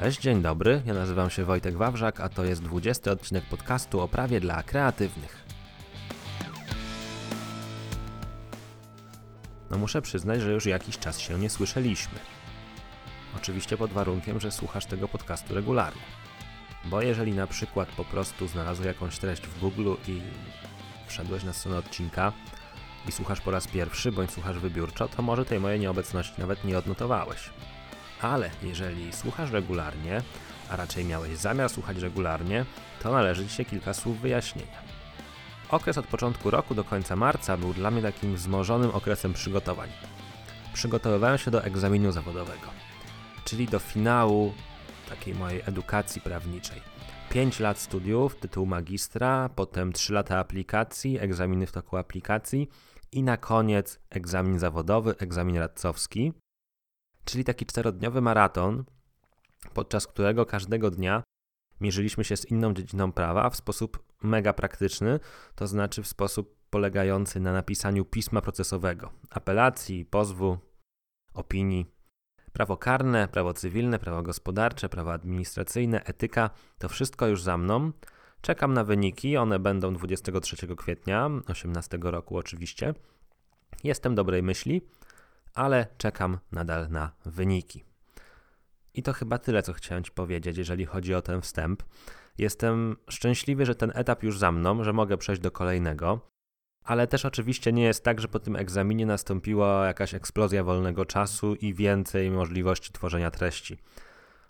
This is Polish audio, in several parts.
Cześć, dzień dobry. Ja nazywam się Wojtek Wawrzak, a to jest 20 odcinek podcastu o prawie dla kreatywnych. No muszę przyznać, że już jakiś czas się nie słyszeliśmy. Oczywiście pod warunkiem, że słuchasz tego podcastu regularnie. Bo jeżeli na przykład po prostu znalazłeś jakąś treść w Google i wszedłeś na stronę odcinka i słuchasz po raz pierwszy, bądź słuchasz wybiórczo, to może tej mojej nieobecności nawet nie odnotowałeś. Ale jeżeli słuchasz regularnie, a raczej miałeś zamiar słuchać regularnie, to należy Ci się kilka słów wyjaśnienia. Okres od początku roku do końca marca był dla mnie takim wzmożonym okresem przygotowań. Przygotowywałem się do egzaminu zawodowego, czyli do finału takiej mojej edukacji prawniczej. 5 lat studiów, tytuł magistra, potem 3 lata aplikacji, egzaminy w toku aplikacji i na koniec egzamin zawodowy, egzamin radcowski, czyli taki czterodniowy maraton, podczas którego każdego dnia mierzyliśmy się z inną dziedziną prawa w sposób mega praktyczny, to znaczy w sposób polegający na napisaniu pisma procesowego, apelacji, pozwu, opinii. Prawo karne, prawo cywilne, prawo gospodarcze, prawo administracyjne, etyka to wszystko już za mną. Czekam na wyniki, one będą 23 kwietnia 18 roku oczywiście. Jestem dobrej myśli, ale czekam nadal na wyniki. I to chyba tyle, co chciałem Ci powiedzieć, jeżeli chodzi o ten wstęp. Jestem szczęśliwy, że ten etap już za mną, że mogę przejść do kolejnego. Ale też oczywiście nie jest tak, że po tym egzaminie nastąpiła jakaś eksplozja wolnego czasu i więcej możliwości tworzenia treści.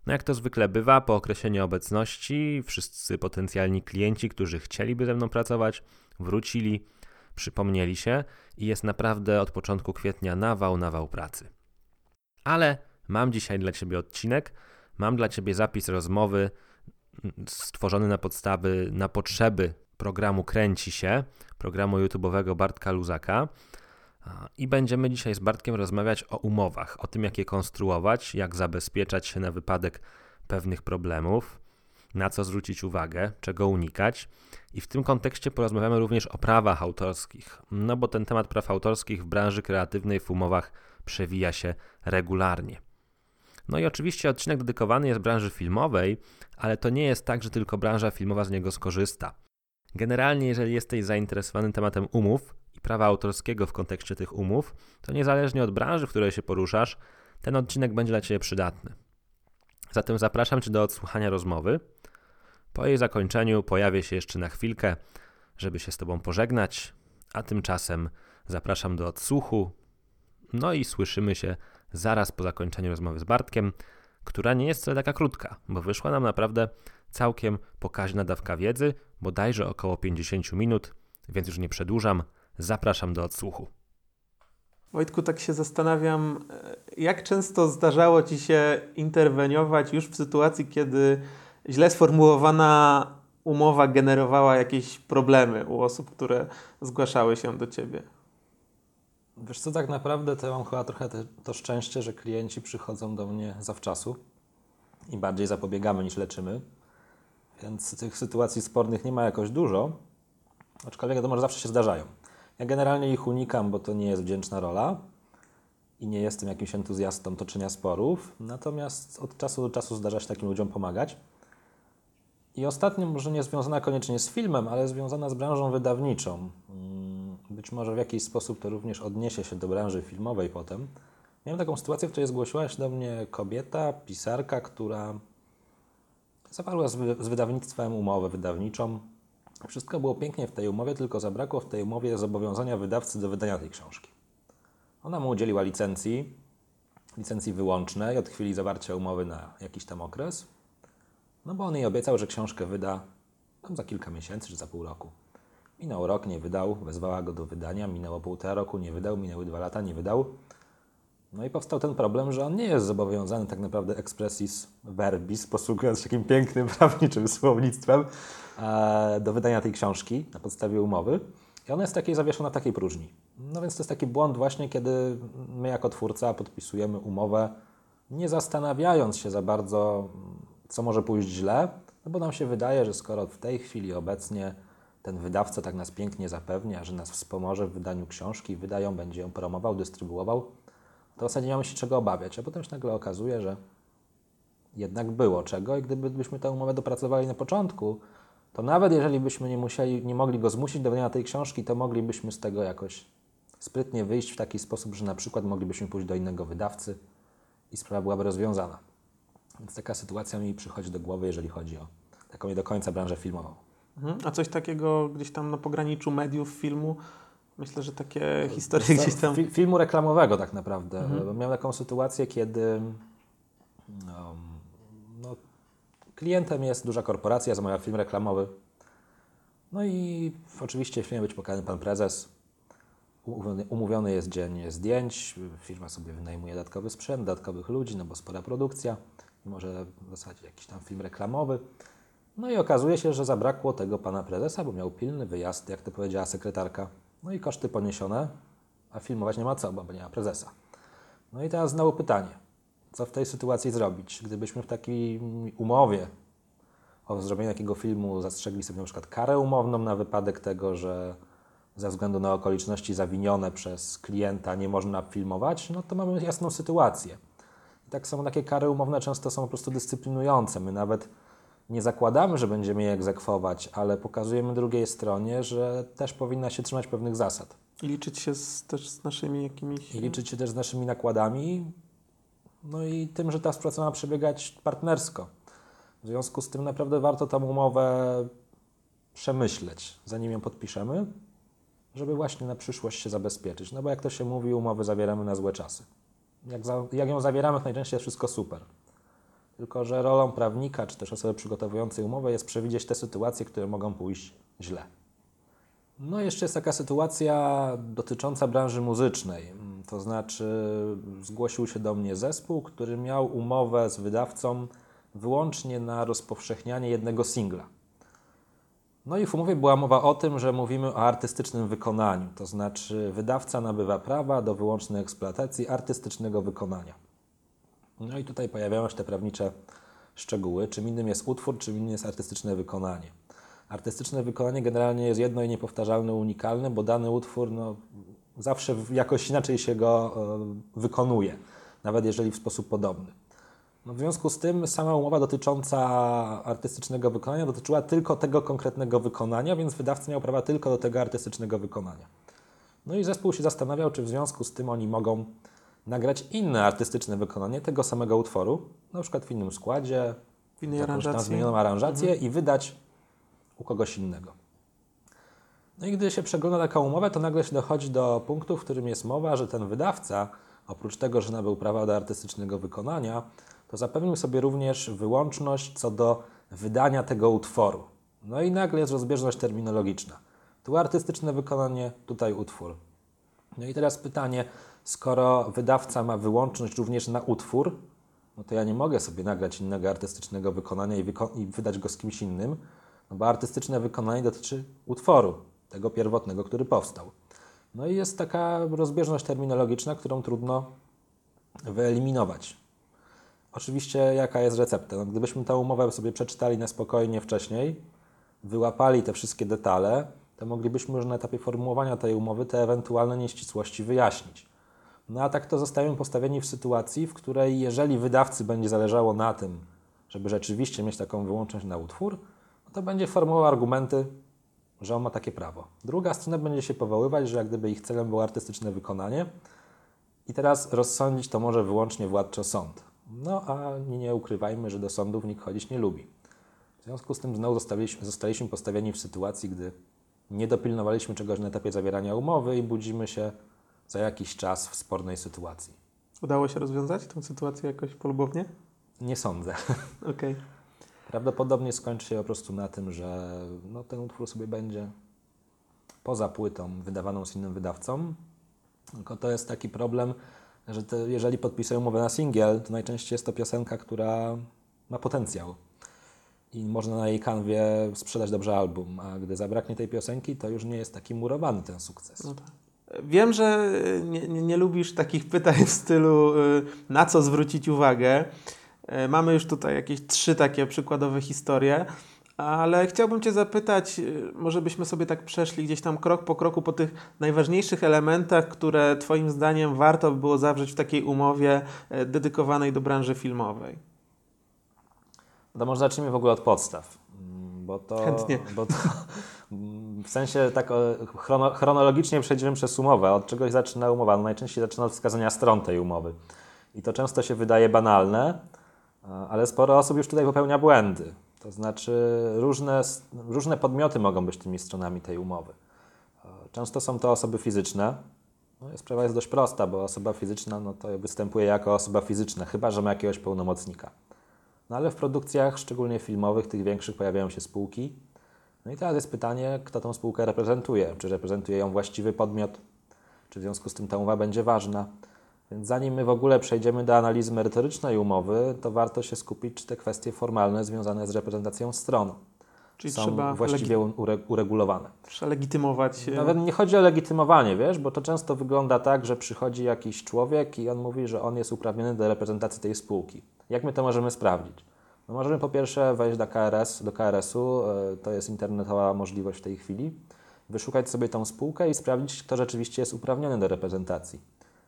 No jak to zwykle bywa, po okresie nieobecności wszyscy potencjalni klienci, którzy chcieliby ze mną pracować, wrócili, przypomnieli się i jest naprawdę od początku kwietnia nawał, nawał pracy. Ale mam dzisiaj dla Ciebie odcinek, mam dla Ciebie zapis rozmowy stworzony na podstawy, na potrzeby programu Kręci się, programu YouTube'owego Bartka Luzaka. I będziemy dzisiaj z Bartkiem rozmawiać o umowach, o tym, jak je konstruować, jak zabezpieczać się na wypadek pewnych problemów, na co zwrócić uwagę, czego unikać. I w tym kontekście porozmawiamy również o prawach autorskich, no bo ten temat praw autorskich w branży kreatywnej w umowach przewija się regularnie. No i oczywiście odcinek dedykowany jest branży filmowej, ale to nie jest tak, że tylko branża filmowa z niego skorzysta. Generalnie, jeżeli jesteś zainteresowany tematem umów i prawa autorskiego w kontekście tych umów, to niezależnie od branży, w której się poruszasz, ten odcinek będzie dla Ciebie przydatny. Zatem zapraszam Cię do odsłuchania rozmowy. Po jej zakończeniu pojawię się jeszcze na chwilkę, żeby się z Tobą pożegnać, a tymczasem zapraszam do odsłuchu. No i słyszymy się zaraz po zakończeniu rozmowy z Bartkiem, która nie jest wcale taka krótka, bo wyszła nam naprawdę całkiem pokaźna dawka wiedzy, bodajże około 50 minut, więc już nie przedłużam. Zapraszam do odsłuchu. Wojtku, tak się zastanawiam, jak często zdarzało Ci się interweniować już w sytuacji, kiedy źle sformułowana umowa generowała jakieś problemy u osób, które zgłaszały się do Ciebie? Wiesz co, tak naprawdę to ja mam chyba trochę te, to szczęście, że klienci przychodzą do mnie zawczasu i bardziej zapobiegamy niż leczymy. Więc tych sytuacji spornych nie ma jakoś dużo, aczkolwiek wiadomo, że zawsze się zdarzają. Ja generalnie ich unikam, bo to nie jest wdzięczna rola i nie jestem jakimś entuzjastą toczenia sporów, natomiast od czasu do czasu zdarza się takim ludziom pomagać. I ostatnio, może nie związana koniecznie z filmem, ale związana z branżą wydawniczą. Mm, być może w jakiś sposób to również odniesie się do branży filmowej potem. Miałem taką sytuację, w której zgłosiła się do mnie kobieta, pisarka, która zawarła z, z wydawnictwem umowę wydawniczą. Wszystko było pięknie w tej umowie, tylko zabrakło w tej umowie zobowiązania wydawcy do wydania tej książki. Ona mu udzieliła licencji, licencji wyłącznej od chwili zawarcia umowy na jakiś tam okres. No bo on jej obiecał, że książkę wyda tam za kilka miesięcy czy za pół roku. Minął rok, nie wydał, wezwała go do wydania, minęło półtora roku, nie wydał, minęły dwa lata, nie wydał. No i powstał ten problem, że on nie jest zobowiązany tak naprawdę expressis verbis, posługując się takim pięknym prawniczym słownictwem, e, do wydania tej książki na podstawie umowy. I ona jest takiej zawieszona w takiej próżni. No więc to jest taki błąd właśnie, kiedy my jako twórca podpisujemy umowę, nie zastanawiając się za bardzo, co może pójść źle, no bo nam się wydaje, że skoro w tej chwili obecnie ten wydawca tak nas pięknie zapewnia, że nas wspomoże w wydaniu książki, wydają, będzie ją promował, dystrybuował, to w zasadzie nie mamy się czego obawiać. A potem się nagle okazuje, że jednak było czego i gdybyśmy tę umowę dopracowali na początku, to nawet jeżeli byśmy nie musieli, nie mogli go zmusić do wydania tej książki, to moglibyśmy z tego jakoś sprytnie wyjść w taki sposób, że na przykład moglibyśmy pójść do innego wydawcy i sprawa byłaby rozwiązana. Więc taka sytuacja mi przychodzi do głowy, jeżeli chodzi o taką nie do końca branżę filmową. Mhm. A coś takiego gdzieś tam na pograniczu mediów, filmu? Myślę, że takie historie Wiesz co, gdzieś tam... fi- Filmu reklamowego tak naprawdę. Mhm. Miałem taką sytuację, kiedy um, no, klientem jest duża korporacja, zamawia film reklamowy. No i oczywiście w filmie być pokazany pan prezes. Umówiony, umówiony jest dzień zdjęć, firma sobie wynajmuje dodatkowy sprzęt, dodatkowych ludzi, no bo spora produkcja, i może w zasadzie jakiś tam film reklamowy. No i okazuje się, że zabrakło tego pana prezesa, bo miał pilny wyjazd, jak to powiedziała sekretarka. No i koszty poniesione, a filmować nie ma co, bo nie ma prezesa. No i teraz znowu pytanie, co w tej sytuacji zrobić? Gdybyśmy w takiej umowie o zrobieniu takiego filmu zastrzegli sobie na przykład karę umowną na wypadek tego, że ze względu na okoliczności zawinione przez klienta nie można filmować, no to mamy jasną sytuację. I tak samo takie kary umowne często są po prostu dyscyplinujące. My nawet nie zakładamy, że będziemy je egzekwować, ale pokazujemy drugiej stronie, że też powinna się trzymać pewnych zasad. I liczyć się z, też z naszymi jakimiś... I liczyć się też z naszymi nakładami, no i tym, że ta współpraca ma przebiegać partnersko. W związku z tym naprawdę warto tą umowę przemyśleć, zanim ją podpiszemy, żeby właśnie na przyszłość się zabezpieczyć. No bo jak to się mówi, umowy zawieramy na złe czasy. Jak, za, jak ją zawieramy, to najczęściej jest wszystko super. Tylko, że rolą prawnika, czy też osoby przygotowującej umowę jest przewidzieć te sytuacje, które mogą pójść źle. No jeszcze jest taka sytuacja dotycząca branży muzycznej. To znaczy zgłosił się do mnie zespół, który miał umowę z wydawcą wyłącznie na rozpowszechnianie jednego singla. No i w umowie była mowa o tym, że mówimy o artystycznym wykonaniu, to znaczy wydawca nabywa prawa do wyłącznej eksploatacji artystycznego wykonania. No i tutaj pojawiają się te prawnicze szczegóły, czym innym jest utwór, czym innym jest artystyczne wykonanie. Artystyczne wykonanie generalnie jest jedno i niepowtarzalne, unikalne, bo dany utwór no, zawsze jakoś inaczej się go e, wykonuje, nawet jeżeli w sposób podobny. No, w związku z tym sama umowa dotycząca artystycznego wykonania dotyczyła tylko tego konkretnego wykonania, więc wydawca miał prawa tylko do tego artystycznego wykonania. No i zespół się zastanawiał, czy w związku z tym oni mogą nagrać inne artystyczne wykonanie tego samego utworu, na przykład w innym składzie, W innej jakąś tam aranżacji. zmienioną aranżację i wydać u kogoś innego. No i gdy się przegląda taką umowę, to nagle się dochodzi do punktu, w którym jest mowa, że ten wydawca, oprócz tego, że nabył prawa do artystycznego wykonania, to zapewnił sobie również wyłączność co do wydania tego utworu. No i nagle jest rozbieżność terminologiczna. Tu artystyczne wykonanie, tutaj utwór. No i teraz pytanie, skoro wydawca ma wyłączność również na utwór, no to ja nie mogę sobie nagrać innego artystycznego wykonania i, wyko- i wydać go z kimś innym, no bo artystyczne wykonanie dotyczy utworu, tego pierwotnego, który powstał. No i jest taka rozbieżność terminologiczna, którą trudno wyeliminować. Oczywiście jaka jest recepta? No, gdybyśmy tę umowę sobie przeczytali na spokojnie wcześniej, wyłapali te wszystkie detale, to moglibyśmy już na etapie formułowania tej umowy te ewentualne nieścisłości wyjaśnić. No a tak to zostajemy postawieni w sytuacji, w której jeżeli wydawcy będzie zależało na tym, żeby rzeczywiście mieć taką wyłączność na utwór, no to będzie formułował argumenty, że on ma takie prawo. Druga strona będzie się powoływać, że jak gdyby ich celem było artystyczne wykonanie i teraz rozsądzić to może wyłącznie władczo sąd. No a nie, ukrywajmy, że do sądów nikt chodzić nie lubi. W związku z tym znowu zostaliśmy, zostaliśmy postawieni w sytuacji, gdy nie dopilnowaliśmy czegoś na etapie zawierania umowy i budzimy się za jakiś czas w spornej sytuacji. Udało się rozwiązać tę sytuację jakoś polubownie? Nie sądzę. Okej. Prawdopodobnie skończy się po prostu na tym, że no, ten utwór sobie będzie poza płytą wydawaną z innym wydawcą. Tylko to jest taki problem, że te, jeżeli podpisuję umowę na singiel, to najczęściej jest to piosenka, która ma potencjał i można na jej kanwie sprzedać dobrze album, a gdy zabraknie tej piosenki, to już nie jest taki murowany ten sukces. No tak. Wiem, że nie, nie, lubisz takich pytań w stylu y, na co zwrócić uwagę. Y, Mamy już tutaj jakieś trzy takie przykładowe historie, ale chciałbym Cię zapytać, y, może byśmy sobie tak przeszli gdzieś tam krok po kroku po tych najważniejszych elementach, które Twoim zdaniem warto by było zawrzeć w takiej umowie dedykowanej do branży filmowej. To może zacznijmy w ogóle od podstaw. Bo to, Chętnie. Bo to, w sensie tak o, chrono, chronologicznie przejdziemy przez umowę. Od czegoś zaczyna umowa? No najczęściej zaczyna od wskazania stron tej umowy. I to często się wydaje banalne, a- ale sporo osób już tutaj popełnia błędy. To znaczy różne, różne podmioty mogą być tymi stronami tej umowy. E, Często są to osoby fizyczne. No, sprawa jest dość prosta, bo osoba fizyczna no, to występuje jako osoba fizyczna, chyba że ma jakiegoś pełnomocnika. No ale w produkcjach, szczególnie filmowych, tych większych, pojawiają się spółki. No i teraz jest pytanie, kto tą spółkę reprezentuje? Czy reprezentuje ją właściwy podmiot? Czy w związku z tym ta umowa będzie ważna? Więc zanim my w ogóle przejdziemy do analizy merytorycznej umowy, to warto się skupić, czy te kwestie formalne związane z reprezentacją stron Czyli są trzeba, właściwie ure- uregulowane. trzeba legitymować. e, Nawet nie chodzi o legitymowanie, wiesz, bo to często wygląda tak, że przychodzi jakiś człowiek i on mówi, że on jest uprawniony do reprezentacji tej spółki. Jak my to możemy sprawdzić? No możemy po pierwsze wejść do KRS, do KRS-u, e, to jest internetowa możliwość w tej chwili, wyszukać sobie tą spółkę i sprawdzić, kto rzeczywiście jest uprawniony do reprezentacji.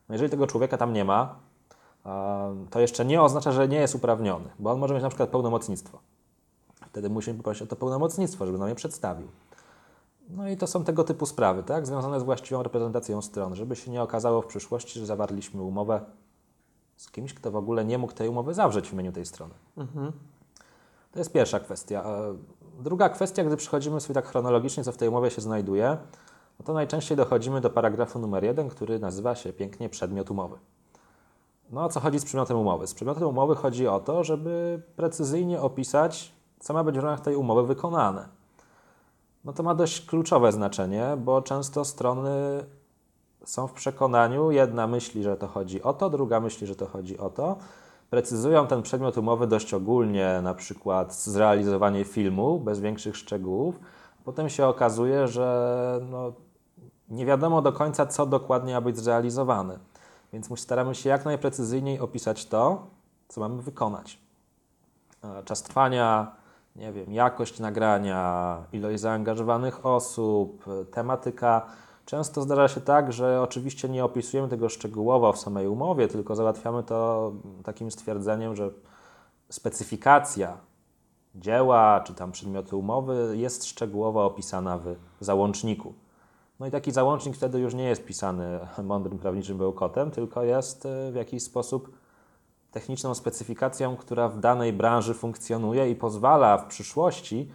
No jeżeli tego człowieka tam nie ma, to jeszcze nie oznacza, że nie jest uprawniony, bo on może mieć na przykład pełnomocnictwo. Wtedy musimy poprosić o to pełnomocnictwo, żeby nam je przedstawił. No i to są tego typu sprawy, tak? Związane z właściwą reprezentacją stron, żeby się nie okazało w przyszłości, że zawarliśmy umowę z kimś, kto w ogóle nie mógł tej umowy zawrzeć w imieniu tej strony. Mhm. To jest pierwsza kwestia. E, Druga kwestia, gdy przychodzimy sobie tak chronologicznie, co w tej umowie się znajduje, no to najczęściej dochodzimy do paragrafu numer jeden, który nazywa się pięknie przedmiot umowy. No o co chodzi z przedmiotem umowy? Z przedmiotem umowy chodzi o to, żeby precyzyjnie opisać, co ma być w ramach tej umowy wykonane. No to ma dość kluczowe znaczenie, bo często strony są w przekonaniu, jedna myśli, że to chodzi o to, druga myśli, że to chodzi o to. Precyzują ten przedmiot umowy dość ogólnie, na przykład zrealizowanie filmu, bez większych szczegółów. Potem się okazuje, że no, nie wiadomo do końca, co dokładnie ma być zrealizowane. Więc staramy się jak najprecyzyjniej opisać to, co mamy wykonać. Czas trwania, nie wiem, jakość nagrania, ilość zaangażowanych osób, tematyka. Często zdarza się tak, że oczywiście nie opisujemy tego szczegółowo w samej umowie, tylko załatwiamy to takim stwierdzeniem, że specyfikacja dzieła czy tam przedmiotu umowy jest szczegółowo opisana w załączniku. No i taki załącznik wtedy już nie jest pisany mądrym prawniczym bełkotem, tylko jest e, w jakiś sposób techniczną specyfikacją, która w danej branży funkcjonuje i pozwala w przyszłości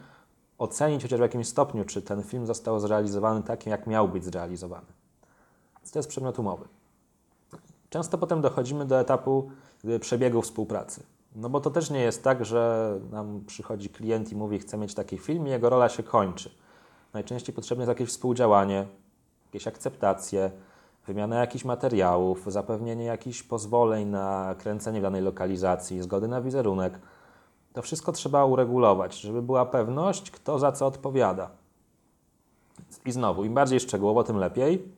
ocenić chociaż w jakimś stopniu, czy ten film został zrealizowany tak, jak miał być zrealizowany. Więc to jest przedmiot umowy. Często potem dochodzimy do etapu przebiegu współpracy. No bo to też nie jest tak, że nam przychodzi klient i mówi, chce mieć taki film i jego rola się kończy. Najczęściej potrzebne jest jakieś współdziałanie, jakieś akceptacje, wymiana jakichś materiałów, zapewnienie jakichś pozwoleń na kręcenie w danej lokalizacji, zgody na wizerunek. To wszystko trzeba uregulować, żeby była pewność, kto za co odpowiada. I znowu, im bardziej szczegółowo, tym lepiej,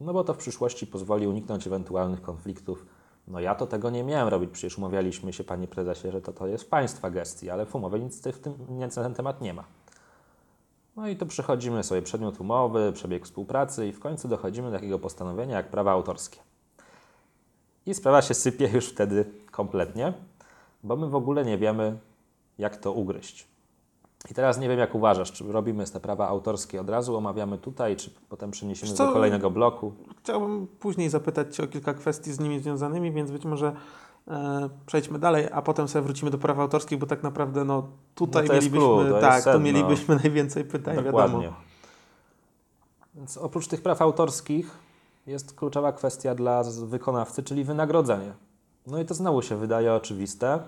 no bo to w przyszłości pozwoli uniknąć ewentualnych konfliktów. No ja to tego nie miałem robić, przecież umawialiśmy się, panie prezesie, że to, to jest państwa gestii, ale w umowie nic w tym, nic na ten temat nie ma. No i tu przechodzimy sobie przedmiot umowy, przebieg współpracy i w końcu dochodzimy do takiego postanowienia jak prawa autorskie. I sprawa się sypie już wtedy kompletnie, bo my w ogóle nie wiemy, jak to ugryźć. I teraz nie wiem, jak uważasz, czy robimy te prawa autorskie od razu, omawiamy tutaj, czy potem przeniesiemy co? do kolejnego bloku. Chciałbym później zapytać Cię o kilka kwestii z nimi związanymi, więc być może e, przejdźmy dalej, a potem sobie wrócimy do praw autorskich, bo tak naprawdę no, tutaj No to mielibyśmy, clue, to tak, tu sedno. mielibyśmy najwięcej pytań, Dokładnie. wiadomo. Więc oprócz tych praw autorskich jest kluczowa kwestia dla wykonawcy, czyli wynagrodzenie. No i to znowu się wydaje oczywiste.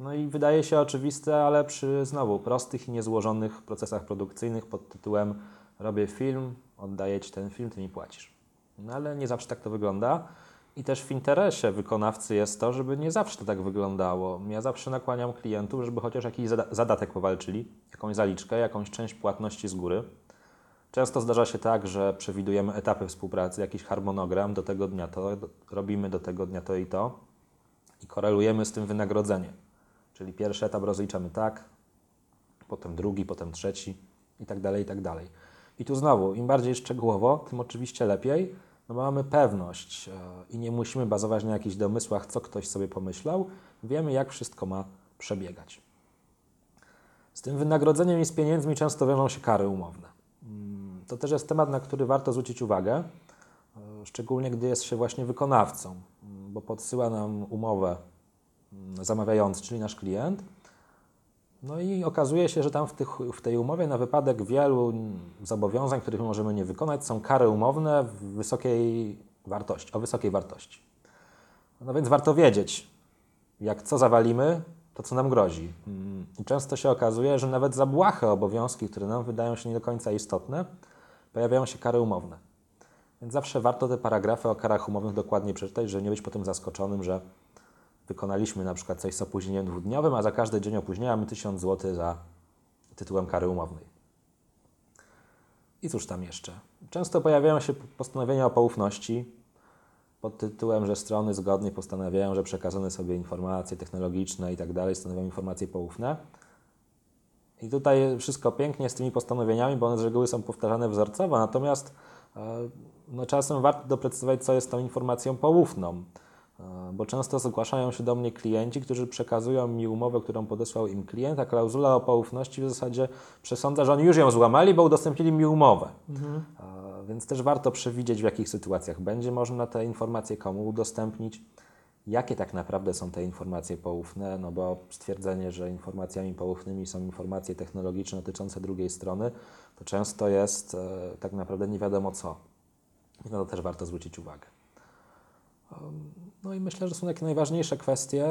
No i wydaje się oczywiste, ale przy znowu prostych i niezłożonych procesach produkcyjnych pod tytułem robię film, oddaję Ci ten film, Ty mi płacisz. No ale nie zawsze tak to wygląda. I też w interesie wykonawcy jest to, żeby nie zawsze to tak wyglądało. Ja zawsze nakłaniam klientów, żeby chociaż jakiś zada- zadatek powalczyli, jakąś zaliczkę, jakąś część płatności z góry. Często zdarza się tak, że przewidujemy etapy współpracy, jakiś harmonogram, do tego dnia to robimy, do tego dnia to i to i korelujemy z tym wynagrodzenie. Czyli pierwszy etap rozliczamy tak, potem drugi, potem trzeci i tak dalej, i tak dalej. I tu znowu, im bardziej szczegółowo, tym oczywiście lepiej, no bo mamy pewność e, i nie musimy bazować na jakichś domysłach, co ktoś sobie pomyślał. Wiemy, jak wszystko ma przebiegać. Z tym wynagrodzeniem i z pieniędzmi często wiążą się kary umowne. Mm, To też jest temat, na który warto zwrócić uwagę, e, szczególnie gdy jest się właśnie wykonawcą, bo podsyła nam umowę mm, zamawiający, czyli nasz klient. No i okazuje się, że tam w, tych, w tej umowie na wypadek wielu zobowiązań, których my możemy nie wykonać, są kary umowne w wysokiej wartości, o wysokiej wartości. No więc warto wiedzieć, jak co zawalimy, to co nam grozi. Mm, I często się okazuje, że nawet za błahe obowiązki, które nam wydają się nie do końca istotne, pojawiają się kary umowne. Więc zawsze warto te paragrafy o karach umownych dokładnie przeczytać, żeby nie być potem zaskoczonym, że wykonaliśmy na przykład coś z opóźnieniem dwudniowym, a za każdy dzień opóźnienia mamy 1000 zł za tytułem kary umownej. I cóż tam jeszcze? Często pojawiają się postanowienia o poufności pod tytułem, że strony zgodnie postanawiają, że przekazane sobie informacje technologiczne i tak dalej stanowią informacje poufne. I tutaj wszystko pięknie z tymi postanowieniami, bo one z reguły są powtarzane wzorcowo, natomiast e, no, czasem warto doprecyzować, co jest tą informacją poufną. E, Bo często zgłaszają się do mnie klienci, którzy przekazują mi umowę, którą podesłał im klient, a klauzula o poufności w zasadzie przesądza, że oni już ją złamali, bo udostępnili mi umowę. E, Więc też warto przewidzieć, w jakich sytuacjach będzie można te informacje komu udostępnić, jakie tak naprawdę są te informacje poufne, no bo stwierdzenie, że informacjami poufnymi są informacje technologiczne dotyczące drugiej strony, to często jest e, tak naprawdę nie wiadomo co. Na to też warto zwrócić uwagę. No i myślę, że są takie najważniejsze kwestie.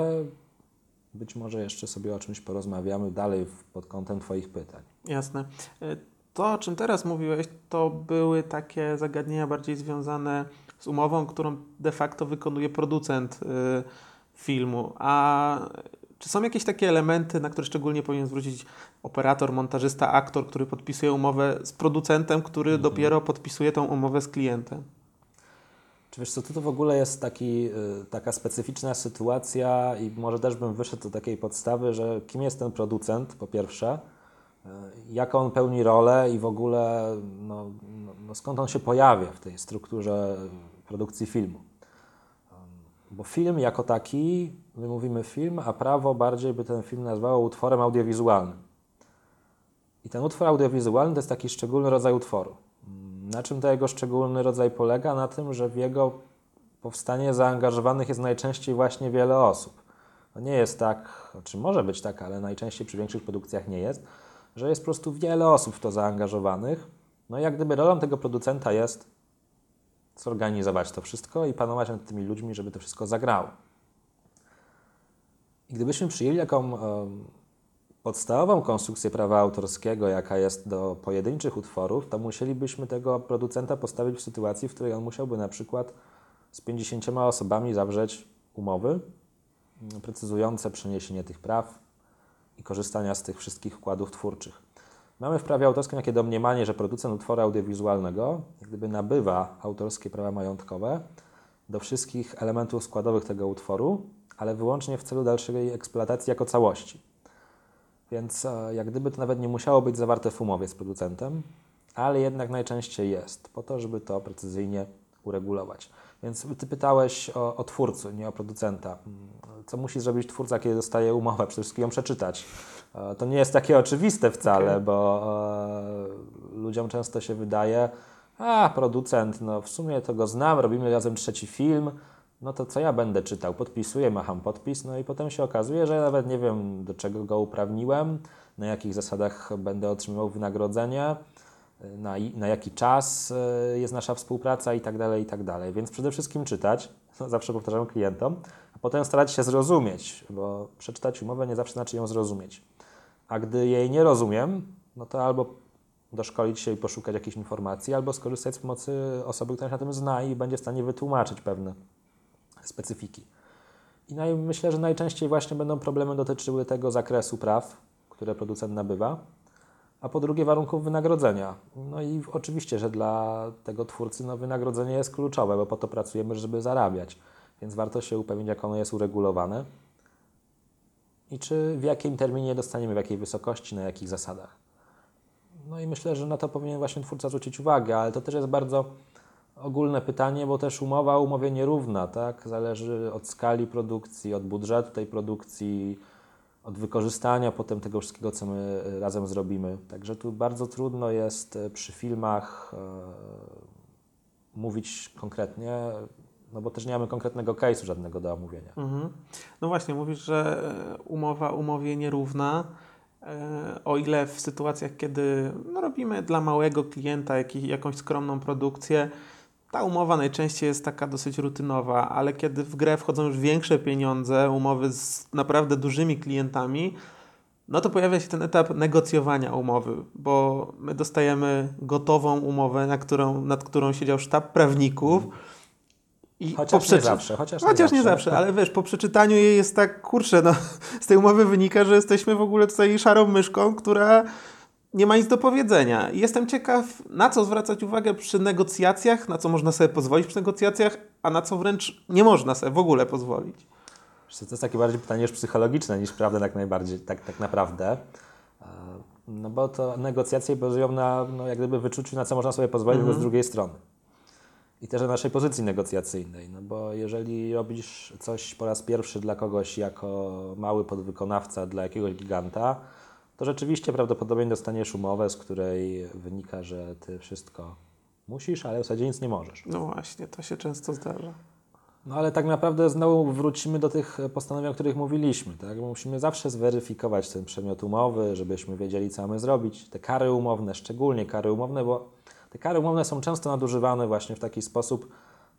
Być może jeszcze sobie o czymś porozmawiamy dalej pod kątem Twoich pytań. Jasne. Y, To, o czym teraz mówiłeś, to były takie zagadnienia bardziej związane z umową, którą de facto wykonuje producent y, filmu. A czy są jakieś takie elementy, na które szczególnie powinien zwrócić operator, montażysta, aktor, który podpisuje umowę z producentem, który dopiero podpisuje tą umowę z klientem? Czy wiesz co, to, to w ogóle jest taki, y, taka specyficzna sytuacja i może też bym wyszedł do takiej podstawy, że kim jest ten producent, po pierwsze, y, jaką on pełni rolę i w ogóle no, no, no skąd on się pojawia w tej strukturze produkcji filmu. Bo film jako taki, my mówimy film, a prawo bardziej by ten film nazwało utworem audiowizualnym. I ten utwór audiowizualny to jest taki szczególny rodzaj utworu. Na czym to jego szczególny rodzaj polega? Na tym, że w jego powstanie zaangażowanych jest najczęściej właśnie wiele osób. Nie jest tak, czy może być tak, ale najczęściej przy większych produkcjach nie jest, że jest po prostu wiele osób w to zaangażowanych. No i jak gdyby rolą tego producenta jest zorganizować to wszystko i panować nad tymi ludźmi, żeby to wszystko zagrało. I gdybyśmy przyjęli taką podstawową konstrukcję prawa autorskiego, jaka jest do pojedynczych utworów, to musielibyśmy tego producenta postawić w sytuacji, w której on musiałby na przykład z 50 osobami zawrzeć umowy mm, precyzujące przeniesienie tych praw i korzystania z tych wszystkich wkładów twórczych. Mamy w prawie autorskim takie domniemanie, że producent utworu audiowizualnego jak gdyby nabywa autorskie prawa majątkowe do wszystkich elementów składowych tego utworu, ale wyłącznie w celu dalszej eksploatacji jako całości. Więc e, jak gdyby to nawet nie musiało być zawarte w umowie z producentem, ale jednak najczęściej jest, po to, żeby to precyzyjnie uregulować. Więc Ty pytałeś o, o twórcę, nie o producenta. Mm, Co musi zrobić twórca, kiedy dostaje umowę? Przede wszystkim ją przeczytać. E, To nie jest takie oczywiste wcale, Okej. bo e, ludziom często się wydaje, a producent, no w sumie to go znam, robimy razem trzeci film, no to co ja będę czytał? Podpisuję, macham podpis, no i potem się okazuje, że nawet nie wiem, do czego go uprawniłem, na jakich zasadach będę otrzymywał wynagrodzenie, na, na jaki czas e, jest nasza współpraca i tak dalej, i tak dalej. Więc przede wszystkim czytać, no zawsze powtarzam klientom, a potem starać się zrozumieć, bo przeczytać umowę nie zawsze znaczy ją zrozumieć. A gdy jej nie rozumiem, no to albo doszkolić się i poszukać jakichś informacji, albo skorzystać z pomocy osoby, która się na tym zna i będzie w stanie wytłumaczyć pewne specyfiki. I naj, myślę, że najczęściej właśnie będą problemy dotyczyły tego zakresu praw, które producent nabywa, a po drugie warunków wynagrodzenia. No i oczywiście, że dla tego twórcy no, wynagrodzenie jest kluczowe, bo po to pracujemy, żeby zarabiać. Więc warto się upewnić, jak ono jest uregulowane i czy w jakim terminie dostaniemy, w jakiej wysokości, na jakich zasadach. No i myślę, że na to powinien właśnie twórca zwrócić uwagę, ale to też jest bardzo ogólne pytanie, bo też umowa umowie nierówna, tak? Zależy od skali produkcji, od budżetu tej produkcji, od wykorzystania potem tego wszystkiego, co my e, razem zrobimy. Także tu bardzo trudno jest e, przy filmach e, mówić konkretnie, no bo też nie mamy konkretnego case'u żadnego do omówienia. Mhm. No właśnie, mówisz, że umowa umowie nierówna. O ile w sytuacjach, kiedy no, robimy dla małego klienta jakąś skromną produkcję, ta umowa najczęściej jest taka dosyć rutynowa, ale kiedy w grę wchodzą już większe pieniądze, umowy z naprawdę dużymi klientami, no to pojawia się ten etap negocjowania umowy, bo my dostajemy gotową umowę, na którą, nad którą siedział sztab prawników. I Chociaż po nie przeczy- zawsze. Chociaż, Chociaż nie zawsze, ale wiesz, po przeczytaniu jej jest tak, kurczę, no, z tej umowy wynika, że jesteśmy w ogóle tutaj szarą myszką, która nie ma nic do powiedzenia. Jestem ciekaw, na co zwracać uwagę przy negocjacjach, na co można sobie pozwolić przy negocjacjach, a na co wręcz nie można sobie w ogóle pozwolić. To jest takie bardziej pytanie już psychologiczne niż prawda tak najbardziej, tak, tak naprawdę. E, No bo to negocjacje bazują na no, jak gdyby wyczuciu, na co można sobie pozwolić Mhm. z drugiej strony. I też na naszej pozycji negocjacyjnej. No bo jeżeli robisz coś po raz pierwszy dla kogoś jako mały podwykonawca dla jakiegoś giganta, to rzeczywiście prawdopodobnie dostaniesz umowę, z której wynika, że ty wszystko musisz, ale w zasadzie nic nie możesz. No właśnie, to się często zdarza. No ale tak naprawdę znowu wrócimy do tych postanowień, o których mówiliśmy. Tak? Musimy zawsze zweryfikować ten przedmiot umowy, żebyśmy wiedzieli, co mamy zrobić. Te kary umowne, szczególnie kary umowne, bo te kary umowne są często nadużywane właśnie w taki sposób,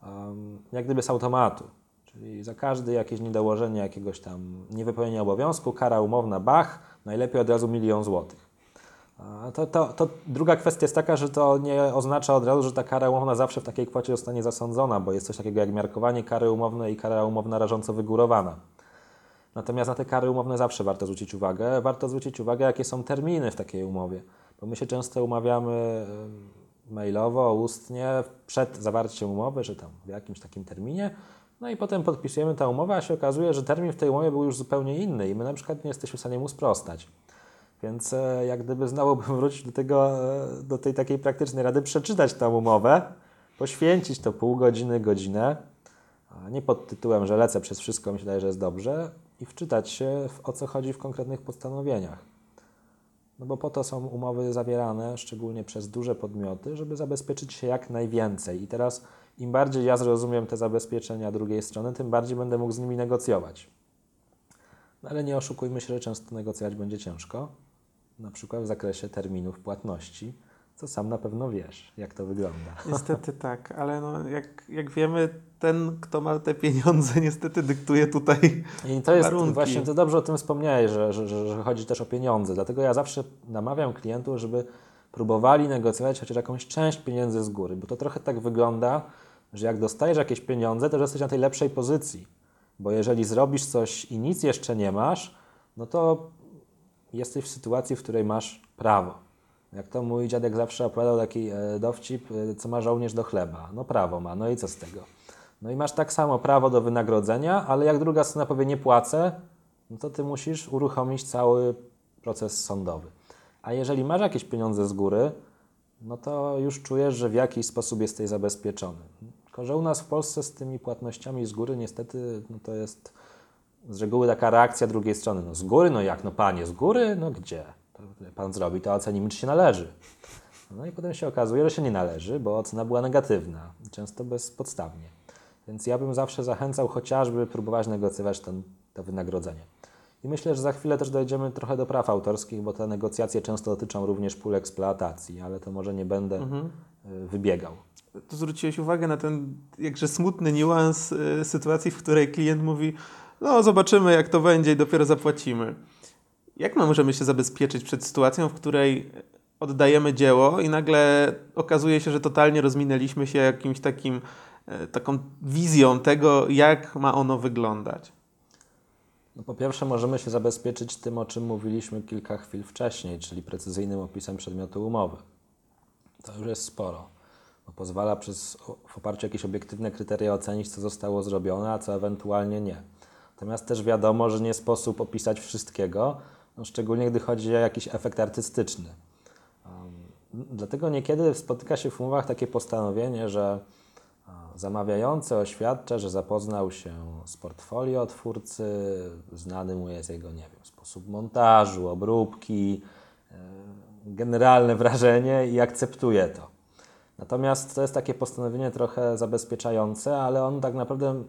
um, jak gdyby z automatu. Czyli za każde jakieś niedołożenie jakiegoś tam niewypełnienia obowiązku, kara umowna, bach, najlepiej od razu milion złotych. To, to, to druga kwestia jest taka, że to nie oznacza od razu, że ta kara umowna zawsze w takiej kwocie zostanie zasądzona, bo jest coś takiego jak miarkowanie kary umownej i kara umowna rażąco wygórowana. Natomiast na te kary umowne zawsze warto zwrócić uwagę. Warto zwrócić uwagę, jakie są terminy w takiej umowie, bo my się często umawiamy mailowo, ustnie, przed zawarciem umowy, że tam w jakimś takim terminie, no i potem podpisujemy tę umowę, a się okazuje, że termin w tej umowie był już zupełnie inny i my na przykład nie jesteśmy w stanie mu sprostać. Więc e, jak gdyby znowu bym wrócił do, tego, e, do tej takiej praktycznej rady, przeczytać tę umowę, poświęcić to pół godziny, godzinę, nie pod tytułem, że lecę przez wszystko, myślę, że jest dobrze, i wczytać się w, o co chodzi w konkretnych postanowieniach. No bo po to są umowy zawierane, szczególnie przez duże podmioty, żeby zabezpieczyć się jak najwięcej. I teraz im bardziej ja zrozumiem te zabezpieczenia drugiej strony, tym bardziej będę mógł z nimi negocjować. No ale nie oszukujmy się, że często negocjować będzie ciężko, na przykład w zakresie terminów płatności, co sam na pewno wiesz, jak to wygląda. Niestety tak, ale no, jak, jak wiemy, ten, kto ma te pieniądze, niestety dyktuje tutaj I to jest warunki. właśnie, to dobrze o tym wspomniałeś, że, że, że, że chodzi też o pieniądze. Dlatego ja zawsze namawiam klientów, żeby próbowali negocjować chociaż jakąś część pieniędzy z góry, bo to trochę tak wygląda, że jak dostajesz jakieś pieniądze, to jesteś na tej lepszej pozycji. Bo jeżeli zrobisz coś i nic jeszcze nie masz, no to jesteś w sytuacji, w której masz prawo. Jak to mój dziadek zawsze opowiadał taki e, dowcip, e, co ma żołnierz do chleba. No prawo ma, no i co z tego? No i masz tak samo prawo do wynagrodzenia, ale jak druga strona powie nie płacę, no to ty musisz uruchomić cały proces sądowy. A jeżeli masz jakieś pieniądze z góry, no to już czujesz, że w jakiś sposób jesteś zabezpieczony. Tylko, że u nas w Polsce z tymi płatnościami z góry niestety no to jest z reguły taka reakcja drugiej strony. No z góry, no jak, no panie, z góry? No gdzie? Pan zrobi, to ocenimy, czy się należy. No i potem się okazuje, że się nie należy, bo ocena była negatywna, często bezpodstawnie. Więc ja bym zawsze zachęcał chociażby próbować negocjować ten, to wynagrodzenie. I myślę, że za chwilę też dojdziemy trochę do praw autorskich, bo te negocjacje często dotyczą również pól eksploatacji, ale to może nie będę Mhm. y, wybiegał. Tu zwróciłeś uwagę na ten jakże smutny niuans y, sytuacji, w której klient mówi: No, zobaczymy, jak to będzie, i dopiero zapłacimy. Jak my możemy się zabezpieczyć przed sytuacją, w której oddajemy dzieło i nagle okazuje się, że totalnie rozminęliśmy się jakimś takim, e, taką wizją tego, jak ma ono wyglądać? No po pierwsze możemy się zabezpieczyć tym, o czym mówiliśmy kilka chwil wcześniej, czyli precyzyjnym opisem przedmiotu umowy. To już jest sporo, bo pozwala przez, w oparciu o jakieś obiektywne kryteria ocenić, co zostało zrobione, a co ewentualnie nie. Natomiast też wiadomo, że nie sposób opisać wszystkiego, no szczególnie gdy chodzi o jakiś efekt artystyczny. Um, dlatego niekiedy spotyka się w umowach takie postanowienie, że Zamawiający oświadcza, że zapoznał się z portfolio twórcy, znany mu jest jego, nie wiem, sposób montażu, obróbki, e, generalne wrażenie i akceptuje to. Natomiast to jest takie postanowienie trochę zabezpieczające, ale on tak naprawdę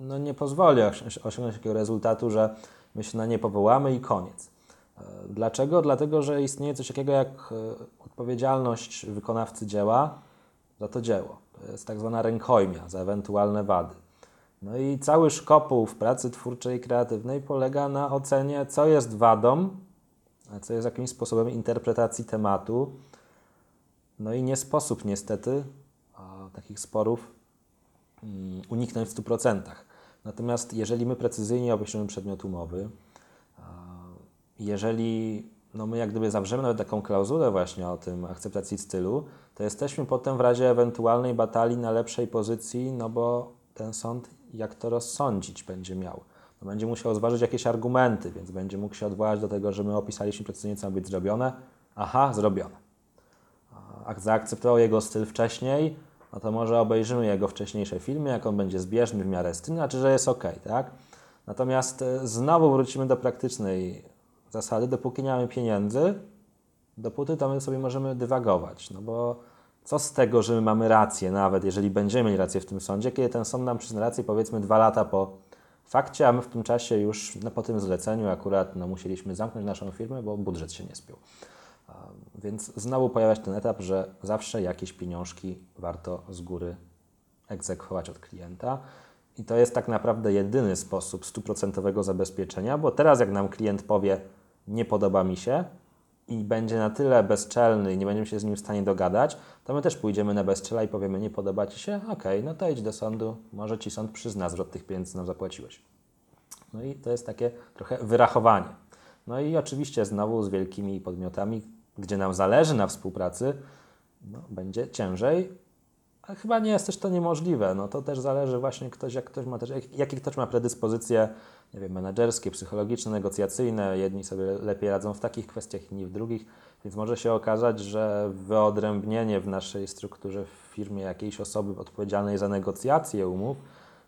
no, nie pozwoli osiągnąć takiego rezultatu, że my się na nie powołamy i koniec. E, dlaczego? Dlatego, że istnieje coś takiego jak e, odpowiedzialność wykonawcy dzieła za to dzieło. Jest tak zwana rękojmia za ewentualne wady. No i cały szkopuł w pracy twórczej i kreatywnej polega na ocenie, co jest wadą, a co jest jakimś sposobem interpretacji tematu. No i nie sposób niestety takich sporów um, uniknąć w 100%. Natomiast jeżeli my precyzyjnie określimy przedmiot umowy, jeżeli no my jak gdyby zawrzemy nawet taką klauzulę właśnie o tym akceptacji stylu, to jesteśmy potem w razie ewentualnej batalii na lepszej pozycji, no bo ten sąd jak to rozsądzić będzie miał. No będzie musiał zważyć jakieś argumenty, więc będzie mógł się odwołać do tego, że my opisaliśmy precyzyjnie, co ma być zrobione. Aha, zrobione. A zaakceptował jego styl wcześniej, no to może obejrzymy jego wcześniejsze filmy, jak on będzie zbieżny w miarę stylu, znaczy, że jest ok, tak? Natomiast e, znowu wrócimy do praktycznej zasady, dopóki nie mamy pieniędzy, dopóty to my sobie możemy dywagować, no bo co z tego, że my mamy rację, nawet jeżeli będziemy mieli rację w tym sądzie, kiedy ten sąd nam przyzna rację powiedzmy dwa lata po fakcie, a my w tym czasie już no, po tym zleceniu akurat no, musieliśmy zamknąć naszą firmę, bo budżet się nie spiął. Więc znowu pojawia się ten etap, że zawsze jakieś pieniążki warto z góry egzekwować od klienta. I to jest tak naprawdę jedyny sposób stuprocentowego zabezpieczenia, bo teraz jak nam klient powie, nie podoba mi się, i będzie na tyle bezczelny i nie będziemy się z nim w stanie dogadać, to my też pójdziemy na bezczela i powiemy, nie podoba Ci się? Okej, okay, no to idź do sądu, może Ci sąd przyzna zwrot tych pieniędzy, nam zapłaciłeś. No i to jest takie trochę wyrachowanie. No i oczywiście znowu z wielkimi podmiotami, gdzie nam zależy na współpracy, no, będzie ciężej, chyba nie jest też to niemożliwe. No to też zależy właśnie ktoś, jak ktoś ma też, jak, jakie ktoś ma predyspozycje nie wiem, menedżerskie, psychologiczne, negocjacyjne. Jedni sobie lepiej radzą w takich kwestiach, inni w drugich. Więc może się okazać, że wyodrębnienie w naszej strukturze w firmie jakiejś osoby odpowiedzialnej za negocjacje umów,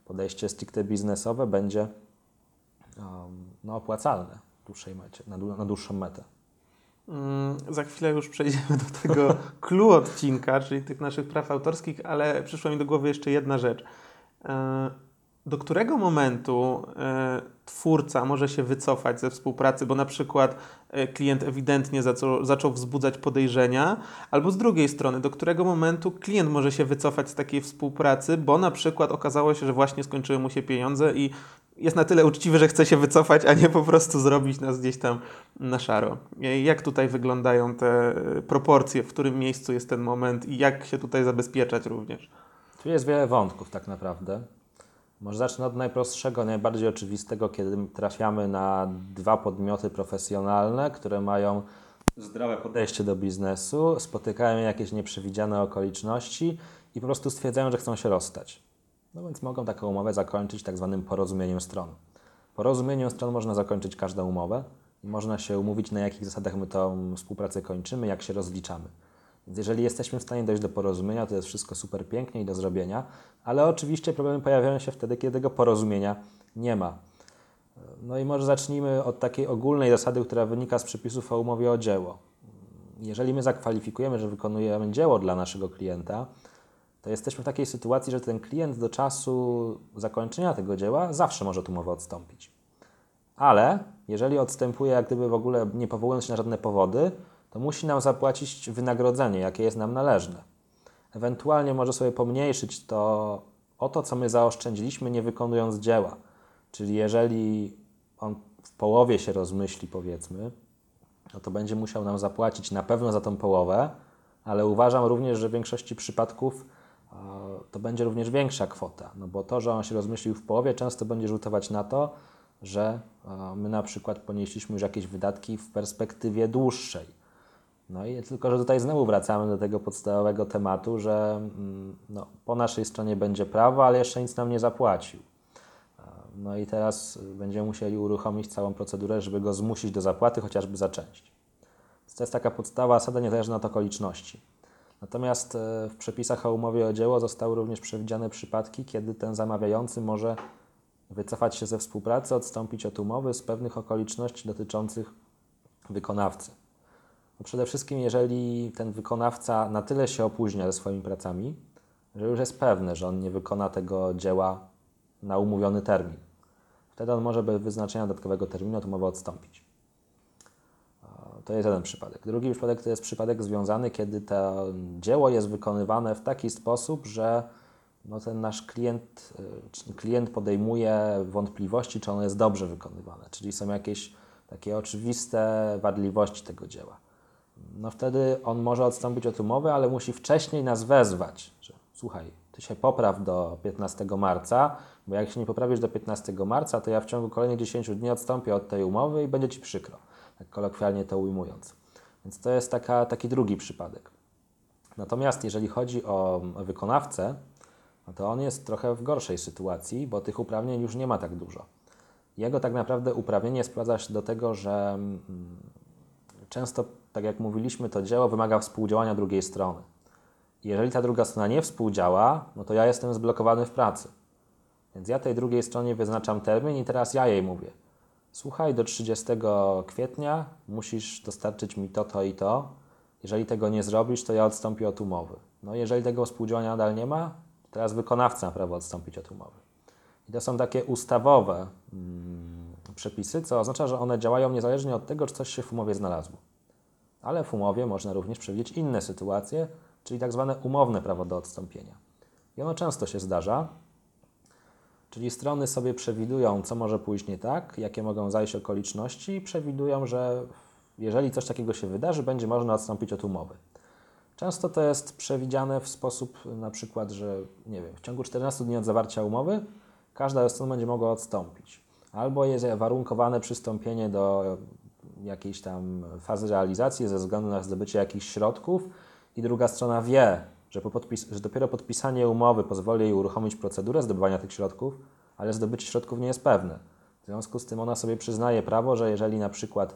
podejście stricte biznesowe będzie um, no, opłacalne w dłuższej mecie, na, na dłuższą metę. Mm, za chwilę już przejdziemy do tego clue odcinka, czyli tych naszych praw autorskich, ale przyszła mi do głowy jeszcze jedna rzecz. E, do którego momentu e, twórca może się wycofać ze współpracy, bo na przykład e, klient ewidentnie zaczął, zaczął wzbudzać podejrzenia, albo z drugiej strony, do którego momentu klient może się wycofać z takiej współpracy, bo na przykład okazało się, że właśnie skończyły mu się pieniądze i jest na tyle uczciwy, że chce się wycofać, a nie po prostu zrobić nas gdzieś tam na szaro. Jak tutaj wyglądają te proporcje, w którym miejscu jest ten moment i jak się tutaj zabezpieczać również? Tu jest wiele wątków tak naprawdę. Może zacznę od najprostszego, najbardziej oczywistego, kiedy trafiamy na dwa podmioty profesjonalne, które mają zdrowe podejście do biznesu, spotykają jakieś nieprzewidziane okoliczności i po prostu stwierdzają, że chcą się rozstać. No więc mogą taką umowę zakończyć tak zwanym porozumieniem stron. Porozumieniem stron można zakończyć każdą umowę i można się umówić, na jakich zasadach my tą współpracę kończymy, jak się rozliczamy. Jeżeli jesteśmy w stanie dojść do porozumienia, to jest wszystko super pięknie i do zrobienia, ale oczywiście problemy pojawiają się wtedy, kiedy tego porozumienia nie ma. No i może zacznijmy od takiej ogólnej zasady, która wynika z przepisów o umowie o dzieło. Jeżeli my zakwalifikujemy, że wykonujemy dzieło dla naszego klienta, to jesteśmy w takiej sytuacji, że ten klient do czasu zakończenia tego dzieła zawsze może tę umowę odstąpić. Ale jeżeli odstępuje, jak gdyby w ogóle nie powołując się na żadne powody, to musi nam zapłacić wynagrodzenie, jakie jest nam należne. Ewentualnie może sobie pomniejszyć to o to, co my zaoszczędziliśmy, nie wykonując dzieła. Czyli jeżeli on w połowie się rozmyśli, powiedzmy, no to będzie musiał nam zapłacić na pewno za tą połowę, ale uważam również, że w większości przypadków to będzie również większa kwota, no bo to, że on się rozmyślił w połowie, często będzie rzutować na to, że my na przykład ponieśliśmy już jakieś wydatki w perspektywie dłuższej. No i tylko, że tutaj znowu wracamy do tego podstawowego tematu, że mm, no, po naszej stronie będzie prawo, ale jeszcze nic nam nie zapłacił. No i teraz będziemy musieli uruchomić całą procedurę, żeby go zmusić do zapłaty, chociażby za część. To jest taka podstawa, zasada niezależna od okoliczności. Natomiast e, w przepisach o umowie o dzieło zostały również przewidziane przypadki, kiedy ten zamawiający może wycofać się ze współpracy, odstąpić od umowy z pewnych okoliczności dotyczących wykonawcy. No przede wszystkim, jeżeli ten wykonawca na tyle się opóźnia ze swoimi pracami, że już jest pewne, że on nie wykona tego dzieła na umówiony termin. Wtedy on może bez wyznaczenia dodatkowego terminu od umowy odstąpić. To jest jeden przypadek. Drugi przypadek to jest przypadek związany, kiedy to dzieło jest wykonywane w taki sposób, że no ten nasz klient, y, klient podejmuje wątpliwości, czy ono jest dobrze wykonywane, czyli są jakieś takie oczywiste wadliwości tego dzieła. No wtedy on może odstąpić od umowy, ale musi wcześniej nas wezwać, że słuchaj, ty się popraw do 15 marca, bo jak się nie poprawisz do 15 marca, to ja w ciągu kolejnych 10 dni odstąpię od tej umowy i będzie ci przykro tak kolokwialnie to ujmując. Więc to jest taka, taki drugi przypadek. Natomiast jeżeli chodzi o wykonawcę, no to on jest trochę w gorszej sytuacji, bo tych uprawnień już nie ma tak dużo. Jego tak naprawdę uprawnienie sprowadza się do tego, że mm, często, tak jak mówiliśmy, to dzieło wymaga współdziałania drugiej strony. Jeżeli ta druga strona nie współdziała, no to ja jestem zblokowany w pracy. Więc ja tej drugiej stronie wyznaczam termin i teraz ja jej mówię – słuchaj, do 30 kwietnia musisz dostarczyć mi to, to i to. Jeżeli tego nie zrobisz, to ja odstąpię od umowy. No jeżeli tego współdziałania nadal nie ma, teraz wykonawca ma prawo odstąpić od umowy. I to są takie ustawowe mm, przepisy, co oznacza, że one działają niezależnie od tego, czy coś się w umowie znalazło. Ale w umowie można również przewidzieć inne sytuacje, czyli tak zwane umowne prawo do odstąpienia. I ono często się zdarza, Czyli strony sobie przewidują, co może pójść nie tak, jakie mogą zajść okoliczności i przewidują, że jeżeli coś takiego się wydarzy, będzie można odstąpić od umowy. Często to jest przewidziane w sposób na przykład, że nie wiem, w ciągu 14 dni od zawarcia umowy każda ze stron będzie mogła odstąpić. Albo jest warunkowane przystąpienie do jakiejś tam fazy realizacji ze względu na zdobycie jakichś środków i druga strona wie, że, po podpis- że dopiero podpisanie umowy pozwoli jej uruchomić procedurę zdobywania tych środków, ale zdobycie środków nie jest pewne. W związku z tym ona sobie przyznaje prawo, że jeżeli na przykład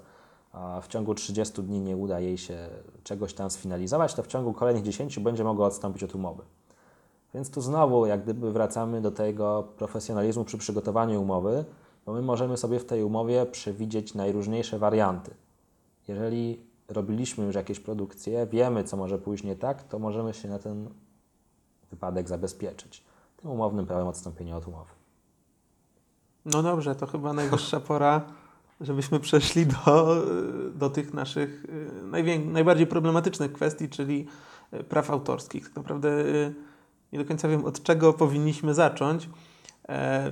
w ciągu 30 dni nie uda jej się czegoś tam sfinalizować, to w ciągu kolejnych 10 będzie mogła odstąpić od umowy. Więc tu znowu jak gdyby wracamy do tego profesjonalizmu przy przygotowaniu umowy, bo my możemy sobie w tej umowie przewidzieć najróżniejsze warianty. Jeżeli robiliśmy już jakieś produkcje, wiemy, co może pójść nie tak, to możemy się na ten wypadek zabezpieczyć. Tym umownym prawem odstąpienia od umowy. No dobrze, to chyba najwyższa pora, żebyśmy przeszli do, do tych naszych y, najbardziej problematycznych kwestii, czyli y, praw autorskich. Tak naprawdę y, nie do końca wiem, od czego powinniśmy zacząć,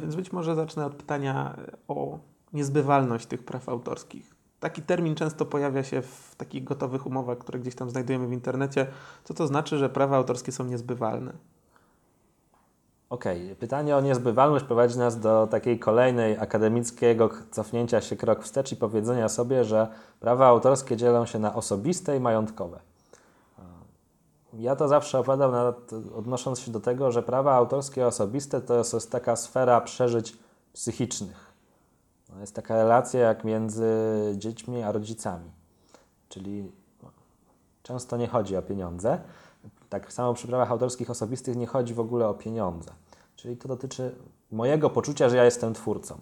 więc być może zacznę od pytania o niezbywalność tych praw autorskich. Taki termin często pojawia się w takich gotowych umowach, które gdzieś tam znajdujemy w internecie. Co to znaczy, że prawa autorskie są niezbywalne? Okej, okay. pytanie o niezbywalność prowadzi nas do takiej kolejnej akademickiego cofnięcia się krok wstecz i powiedzenia sobie, że prawa autorskie dzielą się na osobiste i majątkowe. Ja to zawsze opowiadam, nad, odnosząc się do tego, że prawa autorskie osobiste to jest, to jest taka sfera przeżyć psychicznych no, jest taka relacja jak między dziećmi a rodzicami. Czyli no, często nie chodzi o pieniądze. Tak samo przy prawach autorskich osobistych nie chodzi w ogóle o pieniądze. Czyli to dotyczy mojego poczucia, że ja jestem twórcą.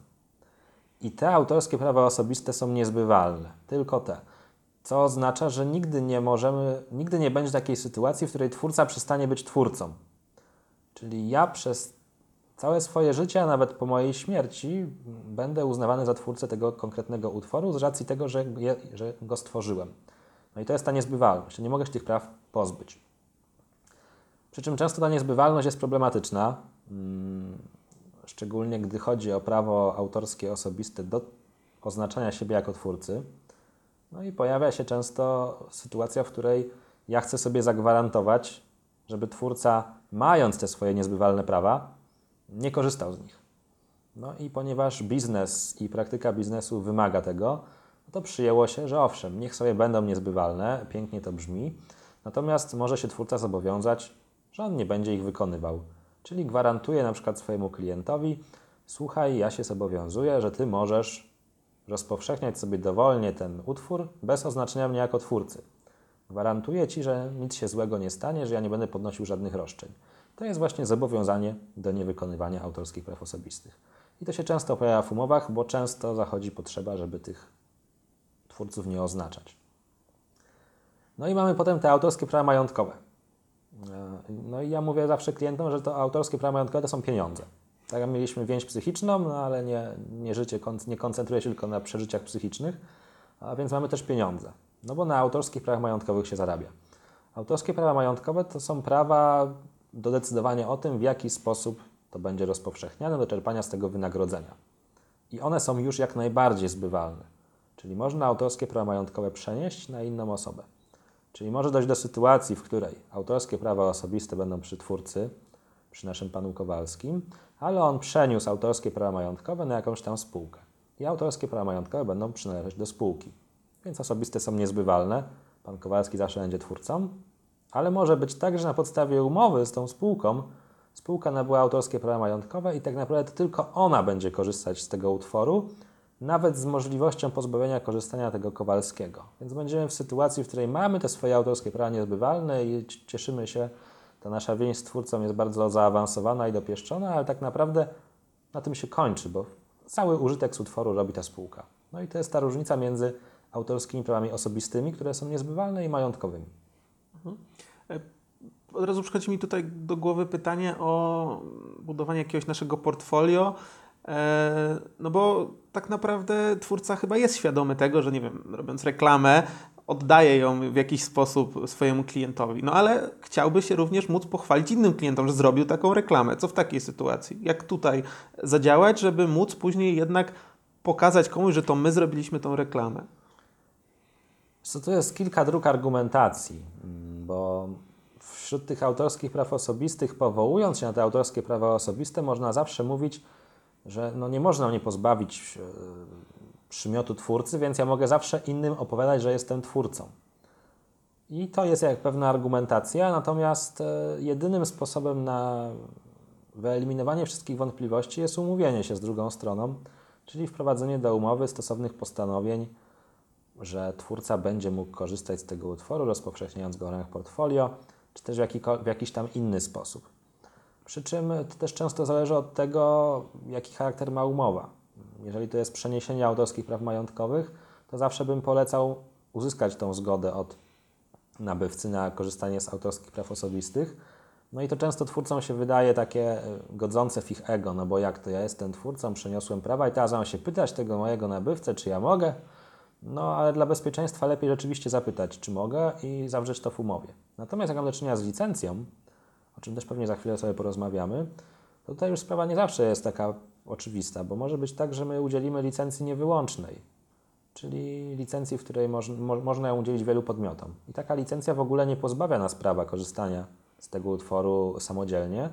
I te autorskie prawa osobiste są niezbywalne, tylko te. Co oznacza, że nigdy nie możemy, nigdy nie będzie takiej sytuacji, w której twórca przestanie być twórcą. Czyli ja przez Całe swoje życie, a nawet po mojej śmierci, będę uznawany za twórcę tego konkretnego utworu z racji tego, że, je, że go stworzyłem. No i to jest ta niezbywalność. Nie mogę się tych praw pozbyć. Przy czym często ta niezbywalność jest problematyczna, mm, szczególnie gdy chodzi o prawo autorskie osobiste do oznaczania siebie jako twórcy. No i pojawia się często sytuacja, w której ja chcę sobie zagwarantować, żeby twórca, mając te swoje niezbywalne prawa, nie korzystał z nich. No i ponieważ biznes i praktyka biznesu wymaga tego, to przyjęło się, że owszem, niech sobie będą niezbywalne, pięknie to brzmi, natomiast może się twórca zobowiązać, że on nie będzie ich wykonywał. Czyli gwarantuje na przykład swojemu klientowi, słuchaj, ja się zobowiązuję, że ty możesz rozpowszechniać sobie dowolnie ten utwór bez oznaczenia mnie jako twórcy. Gwarantuję Ci, że nic się złego nie stanie, że ja nie będę podnosił żadnych roszczeń. To jest właśnie zobowiązanie do niewykonywania autorskich praw osobistych. I to się często pojawia w umowach, bo często zachodzi potrzeba, żeby tych twórców nie oznaczać. No i mamy potem te autorskie prawa majątkowe. E, No i ja mówię zawsze klientom, że to autorskie prawa majątkowe to są pieniądze. Tak mieliśmy więź psychiczną, no ale nie, nie życie nie koncentruje się tylko na przeżyciach psychicznych, a więc mamy też pieniądze. No bo na autorskich prawach majątkowych się zarabia. Autorskie prawa majątkowe to są prawa do decydowania o tym, w jaki sposób to będzie rozpowszechniane do czerpania z tego wynagrodzenia. I one są już jak najbardziej zbywalne. Czyli można autorskie prawa majątkowe przenieść na inną osobę. Czyli może dojść do sytuacji, w której autorskie prawa osobiste będą przy twórcy, przy naszym panu Kowalskim, ale on przeniósł autorskie prawa majątkowe na jakąś tam spółkę. I autorskie prawa majątkowe będą przynależeć do spółki. Więc osobiste są niezbywalne. Pan Kowalski zawsze będzie twórcą, ale może być tak, że na podstawie umowy z tą spółką spółka nabyła autorskie prawa majątkowe i tak naprawdę tylko ona będzie korzystać z tego utworu, nawet z możliwością pozbawienia korzystania tego Kowalskiego. Więc będziemy w sytuacji, w której mamy te swoje autorskie prawa niezbywalne i cieszymy się, ta nasza więź z twórcą jest bardzo zaawansowana i dopieszczona, ale tak naprawdę na tym się kończy, bo cały użytek z utworu robi ta spółka. No i to jest ta różnica między autorskimi prawami osobistymi, które są niezbywalne i majątkowymi. Od razu przychodzi mi tutaj do głowy pytanie o budowanie jakiegoś naszego portfolio. E, No bo tak naprawdę twórca chyba jest świadomy tego, że nie wiem, robiąc reklamę, oddaje ją w jakiś sposób swojemu klientowi. No ale chciałby się również móc pochwalić innym klientom, że zrobił taką reklamę. Co w takiej sytuacji? Jak tutaj zadziałać, żeby móc później jednak pokazać komuś, że to my zrobiliśmy tą reklamę? Co tu jest kilka dróg argumentacji, bo wśród tych autorskich praw osobistych, powołując się na te autorskie prawa osobiste, można zawsze mówić, że no nie można mnie pozbawić e, przymiotu twórcy, więc ja mogę zawsze innym opowiadać, że jestem twórcą. I to jest jak pewna argumentacja, natomiast e, jedynym sposobem na wyeliminowanie wszystkich wątpliwości jest umówienie się z drugą stroną, czyli wprowadzenie do umowy stosownych postanowień, że twórca będzie mógł korzystać z tego utworu, rozpowszechniając go w ramach portfolio, czy też w, w jakiś tam inny sposób. Przy czym to też często zależy od tego, jaki charakter ma umowa. Jeżeli to jest przeniesienie autorskich praw majątkowych, to zawsze bym polecał uzyskać tą zgodę od nabywcy na korzystanie z autorskich praw osobistych. No i to często twórcom się wydaje takie e, godzące w ich ego, no bo jak to ja jestem twórcą, przeniosłem prawa i teraz mam się pytać tego mojego nabywcę, czy ja mogę? No, ale dla bezpieczeństwa lepiej rzeczywiście zapytać, czy mogę i zawrzeć to w umowie. Natomiast jak mam do czynienia z licencją, o czym też pewnie za chwilę sobie porozmawiamy, tutaj już sprawa nie zawsze jest taka oczywista, bo może być tak, że my udzielimy licencji niewyłącznej, czyli licencji, w której moż, mo, można ją udzielić wielu podmiotom. I taka licencja w ogóle nie pozbawia nas prawa korzystania z tego utworu samodzielnie.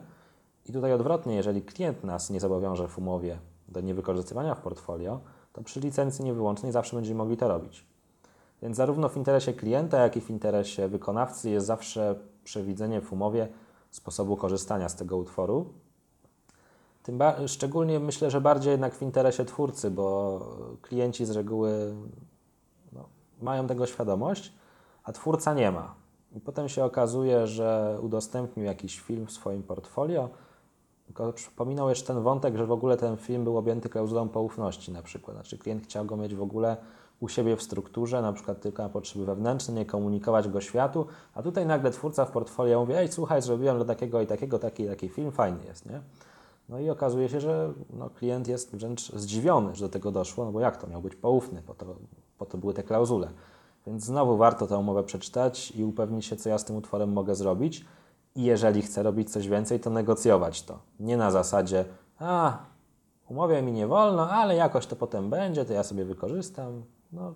I tutaj odwrotnie, jeżeli klient nas nie zobowiąże w umowie do niewykorzystywania w portfolio, to przy licencji niewyłącznej zawsze będziemy mogli to robić. Więc zarówno w interesie klienta, jak i w interesie wykonawcy jest zawsze przewidzenie w umowie sposobu korzystania z tego utworu. Tym szczególnie myślę, że bardziej jednak w interesie twórcy, bo klienci z reguły no, mają tego świadomość, a twórca nie ma. I potem się okazuje, że udostępnił jakiś film w swoim portfolio, tylko przypominał jeszcze ten wątek, że w ogóle ten film był objęty klauzulą poufności na przykład. Znaczy klient chciał go mieć w ogóle u siebie w strukturze, na przykład tylko na potrzeby wewnętrzne, nie komunikować go światu, a tutaj nagle twórca w portfolio mówi, ej słuchaj, zrobiłem dla takiego i takiego taki taki film, fajny jest, nie? No i okazuje się, że no, klient jest wręcz zdziwiony, że do tego doszło, no bo jak to miał być poufny, po to, po to były te klauzule. Więc znowu warto tę umowę przeczytać i upewnić się, co ja z tym utworem mogę zrobić. I jeżeli chcę robić coś więcej, to negocjować to. Nie na zasadzie, a umowie mi nie wolno, ale jakoś to potem będzie, to ja sobie wykorzystam. No,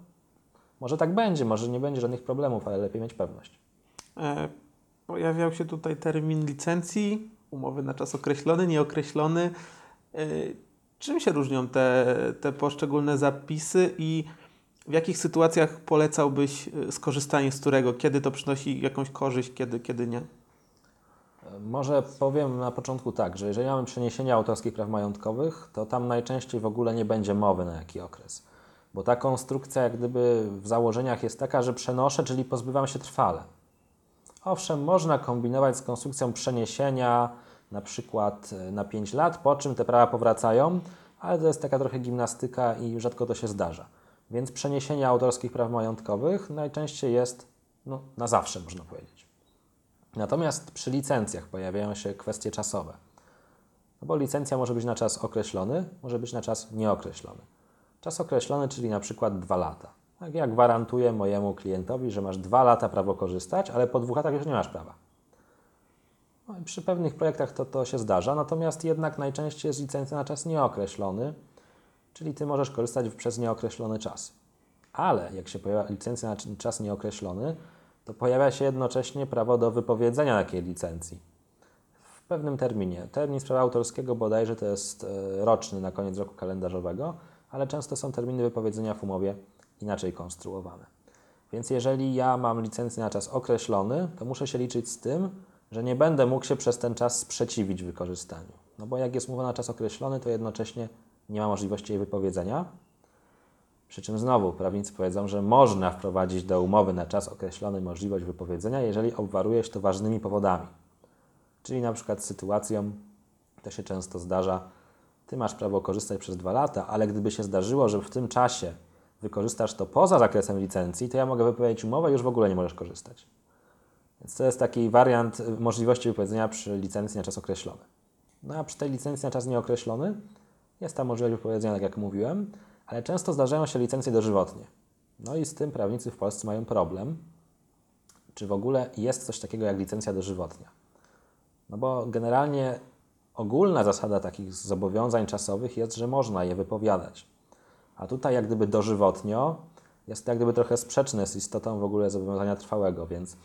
może tak będzie, może nie będzie żadnych problemów, ale lepiej mieć pewność. E, Pojawiał się tutaj termin licencji, umowy na czas określony, nieokreślony. E, Czym się różnią te, te poszczególne zapisy i w jakich sytuacjach polecałbyś e, skorzystanie z którego? Kiedy to przynosi jakąś korzyść, kiedy, kiedy nie? Może powiem na początku tak, że jeżeli mamy przeniesienie autorskich praw majątkowych, to tam najczęściej w ogóle nie będzie mowy na jaki okres. bo ta konstrukcja jak gdyby w założeniach jest taka, że przenoszę, czyli pozbywam się trwale. Owszem, można kombinować z konstrukcją przeniesienia na przykład e, na 5 lat, po czym te prawa powracają, ale to jest taka trochę gimnastyka i rzadko to się zdarza. Więc przeniesienie autorskich praw majątkowych najczęściej jest no, na zawsze, można powiedzieć. Natomiast przy licencjach pojawiają się kwestie czasowe. No bo licencja może być na czas określony, może być na czas nieokreślony. Czas określony, czyli na przykład dwa lata. Tak ja gwarantuję mojemu klientowi, że masz dwa lata prawo korzystać, ale po dwóch latach już nie masz prawa. No przy pewnych projektach to, to się zdarza, natomiast jednak najczęściej jest licencja na czas nieokreślony, czyli ty możesz korzystać przez nieokreślony czas. Ale jak się pojawia licencja na czas nieokreślony, to pojawia się jednocześnie prawo do wypowiedzenia takiej licencji w pewnym terminie. Termin prawa autorskiego bodajże to jest e, roczny na koniec roku kalendarzowego, ale często są terminy wypowiedzenia w umowie inaczej konstruowane. Więc jeżeli ja mam licencję na czas określony, to muszę się liczyć z tym, że nie będę mógł się przez ten czas sprzeciwić wykorzystaniu. No bo jak jest umowa na czas określony, to jednocześnie nie ma możliwości jej wypowiedzenia. Przy czym znowu prawnicy powiedzą, że można wprowadzić do umowy na czas określony możliwość wypowiedzenia, jeżeli obwaruje się to ważnymi powodami. Czyli na przykład sytuacją, to się często zdarza, ty masz prawo korzystać przez dwa lata, ale gdyby się zdarzyło, że w tym czasie wykorzystasz to poza zakresem licencji, to ja mogę wypowiedzieć umowę i już w ogóle nie możesz korzystać. Więc to jest taki wariant y, możliwości wypowiedzenia przy licencji na czas określony. No a przy tej licencji na czas nieokreślony jest ta możliwość wypowiedzenia, tak jak mówiłem, ale często zdarzają się licencje dożywotnie. No i z tym prawnicy w Polsce mają problem, czy w ogóle jest coś takiego jak licencja dożywotnia. No bo generalnie ogólna zasada takich zobowiązań czasowych jest, że można je wypowiadać. A tutaj jak gdyby dożywotnio jest jak gdyby trochę sprzeczne z istotą w ogóle zobowiązania trwałego, więc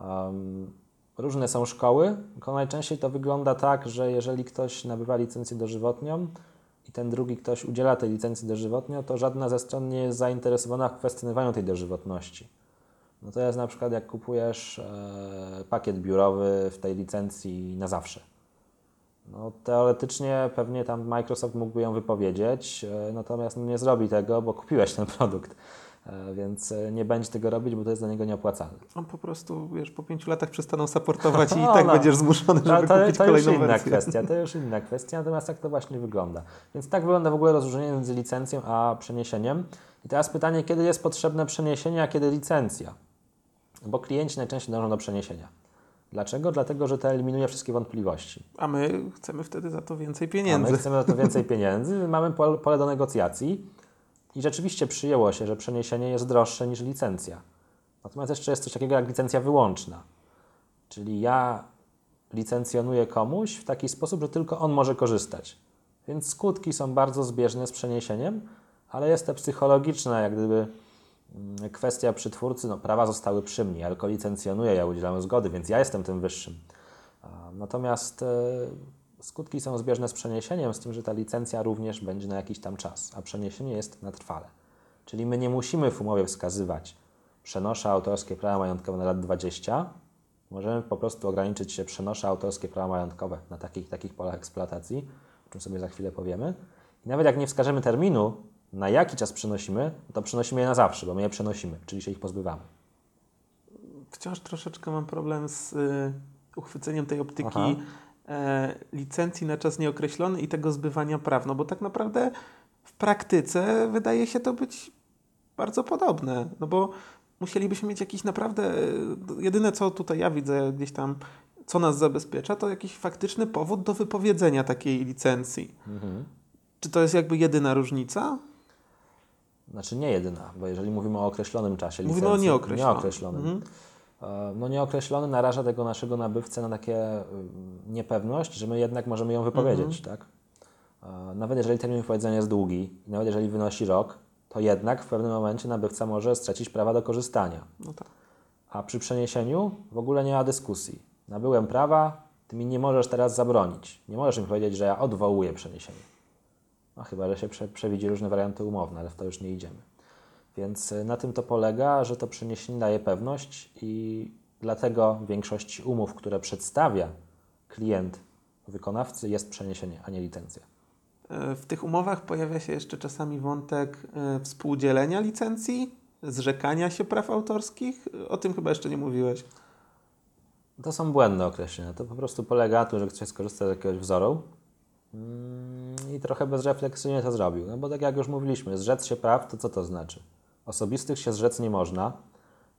um, różne są szkoły, tylko najczęściej to wygląda tak, że jeżeli ktoś nabywa licencję dożywotnią i ten drugi ktoś udziela tej licencji dożywotnio, to żadna ze stron nie jest zainteresowana kwestionowaniu tej dożywotności. No to jest na przykład jak kupujesz e, pakiet biurowy w tej licencji na zawsze no, teoretycznie pewnie tam Microsoft mógłby ją wypowiedzieć, e, natomiast nie zrobi tego, bo kupiłeś ten produkt, e, więc e, nie będzie tego robić, bo to jest dla niego nieopłacalne. On po prostu, wiesz, po pięciu latach przestaną supportować i, i tak no, będziesz zmuszony, żeby to, to, kupić to kolejną inna wersję. kwestia, to już inna kwestia, natomiast tak to właśnie wygląda. Więc tak wygląda w ogóle rozróżnienie między licencją a przeniesieniem. I teraz pytanie, kiedy jest potrzebne przeniesienie, a kiedy licencja? Bo klienci najczęściej dążą do przeniesienia. Dlaczego? Dlatego, że to eliminuje wszystkie wątpliwości. A my chcemy wtedy za to więcej pieniędzy. A my chcemy za to więcej pieniędzy, mamy pole do negocjacji i rzeczywiście przyjęło się, że przeniesienie jest droższe niż licencja. Natomiast jeszcze jest coś takiego jak licencja wyłączna. Czyli ja licencjonuję komuś w taki sposób, że tylko on może korzystać. Więc skutki są bardzo zbieżne z przeniesieniem, ale jest to psychologiczna, jak gdyby kwestia przy twórcy, no prawa zostały przy mnie, ja tylko licencjonuję, ja udzielam zgody, więc ja jestem tym wyższym. Natomiast e, skutki są zbieżne z przeniesieniem, z tym, że ta licencja również będzie na jakiś tam czas, a przeniesienie jest na trwale. Czyli my nie musimy w umowie wskazywać, przenoszę autorskie prawa majątkowe na lat 20, możemy po prostu ograniczyć się, przenoszę autorskie prawa majątkowe na takich takich polach eksploatacji, o czym sobie za chwilę powiemy. I nawet jak nie wskażemy terminu, na jaki czas przenosimy, to przenosimy je na zawsze, bo my je przenosimy, czyli się ich pozbywamy. Wciąż troszeczkę mam problem z y, uchwyceniem tej optyki e, licencji na czas nieokreślony i tego zbywania praw, no bo tak naprawdę w praktyce wydaje się to być bardzo podobne, no bo musielibyśmy mieć jakiś naprawdę, jedyne co tutaj ja widzę gdzieś tam, co nas zabezpiecza, to jakiś faktyczny powód do wypowiedzenia takiej licencji. Mhm. Czy to jest jakby jedyna różnica? Znaczy nie jedyna, bo jeżeli mówimy o określonym czasie Mówimy licencji, o nieokreślonym. nieokreślonym mhm. E, no nieokreślony naraża tego naszego nabywcę na takie y, niepewność, że my jednak możemy ją wypowiedzieć, mhm. tak? E, nawet jeżeli termin wypowiedzenia jest długi, nawet jeżeli wynosi rok, to jednak w pewnym momencie nabywca może stracić prawa do korzystania. No tak. A przy przeniesieniu w ogóle nie ma dyskusji. Nabyłem prawa, ty mi nie możesz teraz zabronić. Nie możesz mi powiedzieć, że ja odwołuję przeniesienie. No chyba, że się prze, przewidzi różne warianty umowne, ale w to już nie idziemy. Więc y, na tym to polega, że to przeniesienie daje pewność i dlatego większość umów, które przedstawia klient wykonawcy, jest przeniesienie, a nie licencja. E, W tych umowach pojawia się jeszcze czasami wątek e, współdzielenia licencji, zrzekania się praw autorskich. O tym chyba jeszcze nie mówiłeś. To są błędne określenia. To po prostu polega na tym, że ktoś skorzysta z jakiegoś wzoru mm, i trochę bezrefleksyjnie to zrobił. No bo tak jak już mówiliśmy, zrzec się praw, to co to znaczy? Osobistych się zrzec nie można.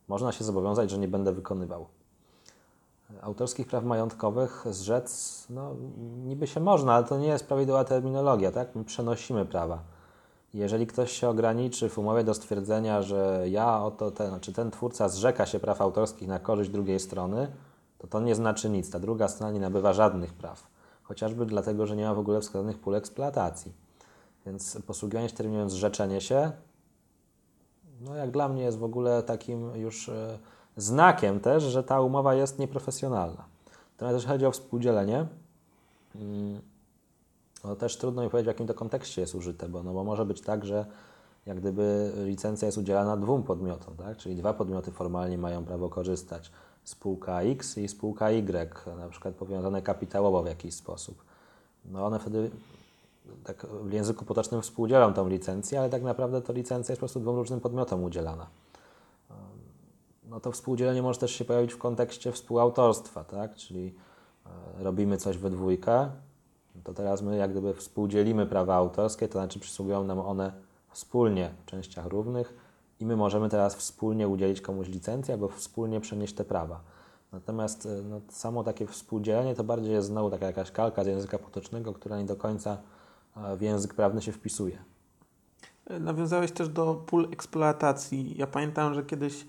Można się zobowiązać, że nie będę wykonywał. Autorskich praw majątkowych zrzec, no niby się można, ale to nie jest prawidłowa terminologia, tak? My przenosimy prawa. Jeżeli ktoś się ograniczy w umowie do stwierdzenia, że ja oto ten, czy ten twórca zrzeka się praw autorskich na korzyść drugiej strony, to to nie znaczy nic. Ta druga strona nie nabywa żadnych praw. Chociażby dlatego, że nie ma w ogóle wskazanych pól eksploatacji. Więc posługiwanie się terminem zrzeczenie się, no jak dla mnie jest w ogóle takim już e, znakiem też, że ta umowa jest nieprofesjonalna. Natomiast jeśli chodzi o współdzielenie, mm, no też trudno mi powiedzieć, w jakim to kontekście jest użyte, bo, no bo może być tak, że jak gdyby licencja jest udzielana dwóm podmiotom, tak? czyli dwa podmioty formalnie mają prawo korzystać. Spółka X i spółka Y, na przykład powiązane kapitałowo w jakiś sposób. No one wtedy tak w języku potocznym współdzielą tą licencję, ale tak naprawdę to licencja jest po prostu dwóm różnym podmiotom udzielana. No to współdzielenie może też się pojawić w kontekście współautorstwa, tak? czyli e, robimy coś we dwójkę, to teraz my jak gdyby współdzielimy prawa autorskie, to znaczy przysługują nam one wspólnie w częściach równych i my możemy teraz wspólnie udzielić komuś licencji albo wspólnie przenieść te prawa. Natomiast e, no, samo takie współdzielenie to bardziej jest znowu taka jakaś kalka z języka potocznego, która nie do końca e, w język prawny się wpisuje. E, Nawiązałeś też do pól eksploatacji. Ja pamiętam, że kiedyś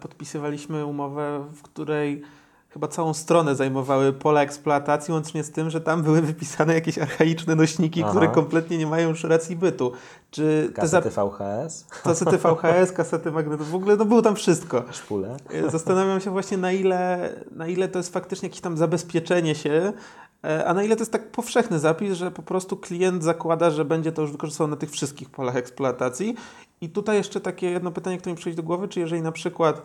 podpisywaliśmy umowę, w której chyba całą stronę zajmowały pola eksploatacji, łącznie z tym, że tam były wypisane jakieś archaiczne nośniki, Aha. które kompletnie nie mają już racji bytu. Czy Kasety VHS, kasety VHS, kasety magnetów, w ogóle no było tam wszystko. szpule. E, Zastanawiam się właśnie na ile, na ile to jest faktycznie jakieś tam zabezpieczenie się, e, a na ile to jest tak powszechny zapis, że po prostu klient zakłada, że będzie to już wykorzystywane na tych wszystkich polach eksploatacji. I tutaj jeszcze takie jedno pytanie, które mi przychodzi do głowy, czy jeżeli na przykład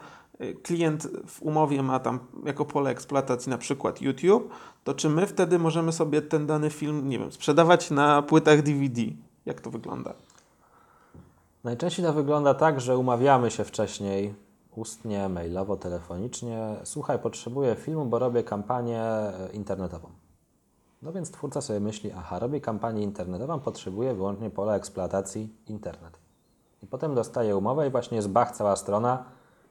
klient w umowie ma tam jako pole eksploatacji na przykład YouTube, to czy my wtedy możemy sobie ten dany film, nie wiem, sprzedawać na płytach DVD? Jak to wygląda? Najczęściej to wygląda tak, że umawiamy się wcześniej ustnie, mailowo, telefonicznie. Słuchaj, potrzebuję filmu, bo robię kampanię e, internetową. No więc twórca sobie myśli, aha, robię kampanię internetową, potrzebuję wyłącznie pola eksploatacji internet. I potem dostaje umowę i właśnie jest bach cała strona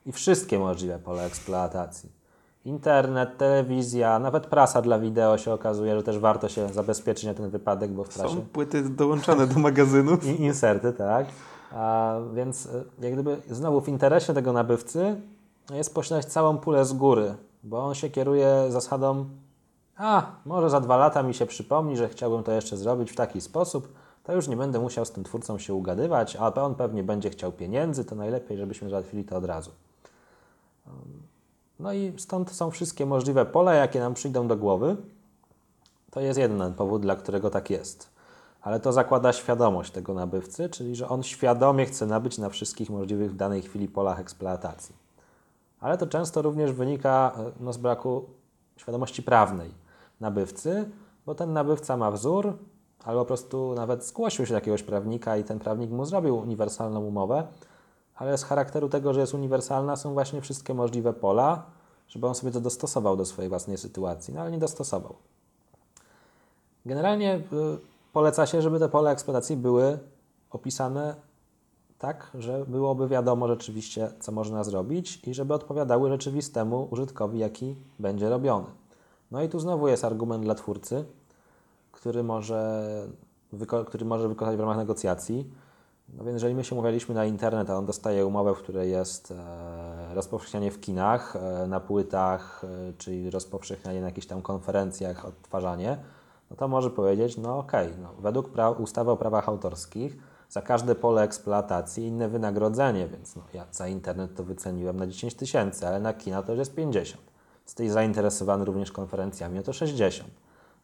i wszystkie możliwe pola eksploatacji. Internet, telewizja, nawet prasa dla wideo się okazuje, że też warto się zabezpieczyć na ten wypadek, bo w prasie... Są płyty dołączone do magazynu. I inserty, tak. A, więc y, jak gdyby znowu w interesie tego nabywcy jest posiadać całą pulę z góry, bo on się kieruje zasadą a, może za dwa lata mi się przypomni, że chciałbym to jeszcze zrobić w taki sposób, to już nie będę musiał z tym twórcą się ugadywać, a on pewnie będzie chciał pieniędzy, to najlepiej, żebyśmy załatwili to od razu. No i stąd są wszystkie możliwe pola, jakie nam przyjdą do głowy. To jest jeden powód, dla którego tak jest. Ale to zakłada świadomość tego nabywcy, czyli że on świadomie chce nabyć na wszystkich możliwych w danej chwili polach eksploatacji. Ale to często również wynika e, no, z braku świadomości prawnej nabywcy, bo ten nabywca ma wzór, albo po prostu nawet zgłosił się do jakiegoś prawnika i ten prawnik mu zrobił uniwersalną umowę, ale z charakteru tego, że jest uniwersalna, są właśnie wszystkie możliwe pola, żeby on sobie to dostosował do swojej własnej sytuacji, no ale nie dostosował. Generalnie y, poleca się, żeby te pola eksploatacji były opisane tak, że byłoby wiadomo rzeczywiście, co można zrobić i żeby odpowiadały rzeczywistemu użytkowi, jaki będzie robiony. No i tu znowu jest argument dla twórcy, który może, który może wykonać w ramach negocjacji. No więc jeżeli my się umawialiśmy na internet, a on dostaje umowę, w której jest e, rozpowszechnianie w kinach, e, na płytach, e, czyli rozpowszechnianie na jakichś tam konferencjach, odtwarzanie, no to może powiedzieć, no okej, no, według pra- ustawy o prawach autorskich za każde pole eksploatacji inne wynagrodzenie, więc no, ja za internet to wyceniłem na 10 tysięcy, ale na kina to już jest 50. Jesteś zainteresowany również konferencjami, no to 60.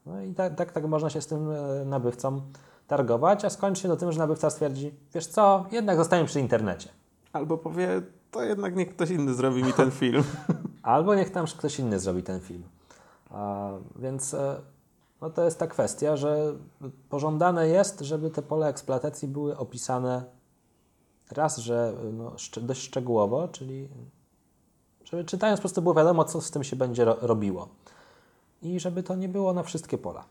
No i tak, tak, tak można się z tym e, nabywcą targować, a skończy się do tym, że nabywca stwierdzi, wiesz co, jednak zostaniemy przy internecie. Albo powie, to jednak niech ktoś inny zrobi mi ten film. Albo niech tam ktoś inny zrobi ten film. A, więc e, no to jest ta kwestia, że pożądane jest, żeby te pola eksploatacji były opisane raz, że no, dość szczegółowo, czyli żeby czytając po prostu było wiadomo, co z tym się będzie ro- robiło. I żeby to nie było na wszystkie pola.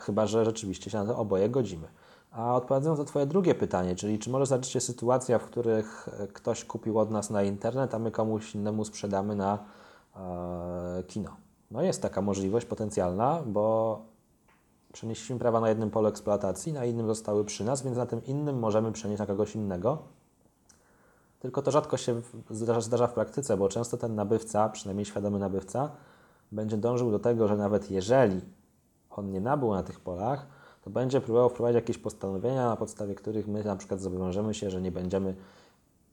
Chyba, że rzeczywiście się na to oboje godzimy. A odpowiadając na Twoje drugie pytanie, czyli czy może zdarzyć się sytuacja, w których e, ktoś kupił od nas na internet, a my komuś innemu sprzedamy na e, kino. No jest taka możliwość potencjalna, bo przenieśliśmy prawa na jednym polu eksploatacji, na innym zostały przy nas, więc na tym innym możemy przenieść na kogoś innego. Tylko to rzadko się zdarza, zdarza w praktyce, bo często ten nabywca, przynajmniej świadomy nabywca, będzie dążył do tego, że nawet jeżeli on nie nabył na tych polach, to będzie próbował wprowadzić jakieś postanowienia, na podstawie których my na przykład zobowiążemy się, że nie będziemy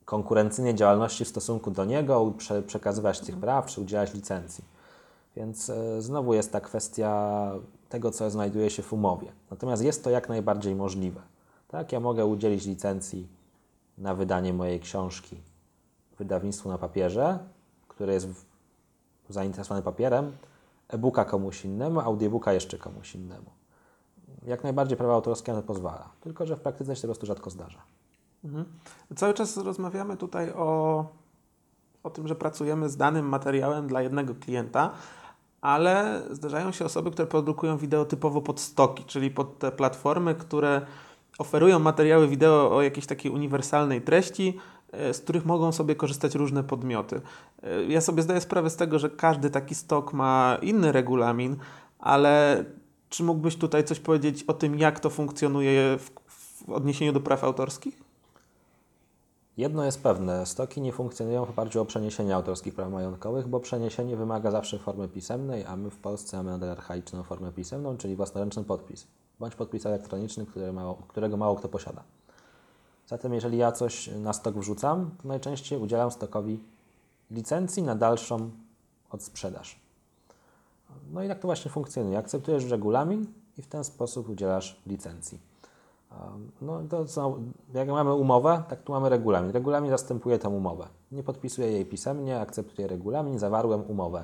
konkurencyjnej działalności w stosunku do niego prze, przekazywać tych praw czy udzielać licencji. Więc e, znowu jest ta kwestia tego, co znajduje się w umowie. Natomiast jest to jak najbardziej możliwe. Tak, ja mogę udzielić licencji na wydanie mojej książki wydawnictwu na papierze, które jest zainteresowane papierem, e-booka komuś innemu, audiobooka jeszcze komuś innemu. Jak najbardziej prawo autorskie na to pozwala, tylko że w praktyce się po prostu rzadko zdarza. Mhm. Cały czas rozmawiamy tutaj o, o tym, że pracujemy z danym materiałem dla jednego klienta, ale zdarzają się osoby, które produkują wideo typowo pod stoki, czyli pod te platformy, które oferują materiały wideo o jakiejś takiej uniwersalnej treści, z których mogą sobie korzystać różne podmioty. E, Ja sobie zdaję sprawę z tego, że każdy taki stok ma inny regulamin, ale czy mógłbyś tutaj coś powiedzieć o tym, jak to funkcjonuje w, w odniesieniu do praw autorskich? Jedno jest pewne, stoki nie funkcjonują w oparciu o przeniesienie autorskich praw majątkowych, bo przeniesienie wymaga zawsze formy pisemnej, a my w Polsce mamy nadal archaiczną formę pisemną, czyli własnoręczny podpis, bądź podpis elektroniczny, który mało, którego mało kto posiada. Zatem jeżeli ja coś na stok wrzucam, najczęściej udzielam stokowi licencji na dalszą odsprzedaż. No i tak to właśnie funkcjonuje. Akceptujesz regulamin i w ten sposób udzielasz licencji. No to są, jak mamy umowę, tak tu mamy regulamin. Regulamin zastępuje tę umowę. Nie podpisuję jej pisemnie, akceptuję regulamin, zawarłem umowę.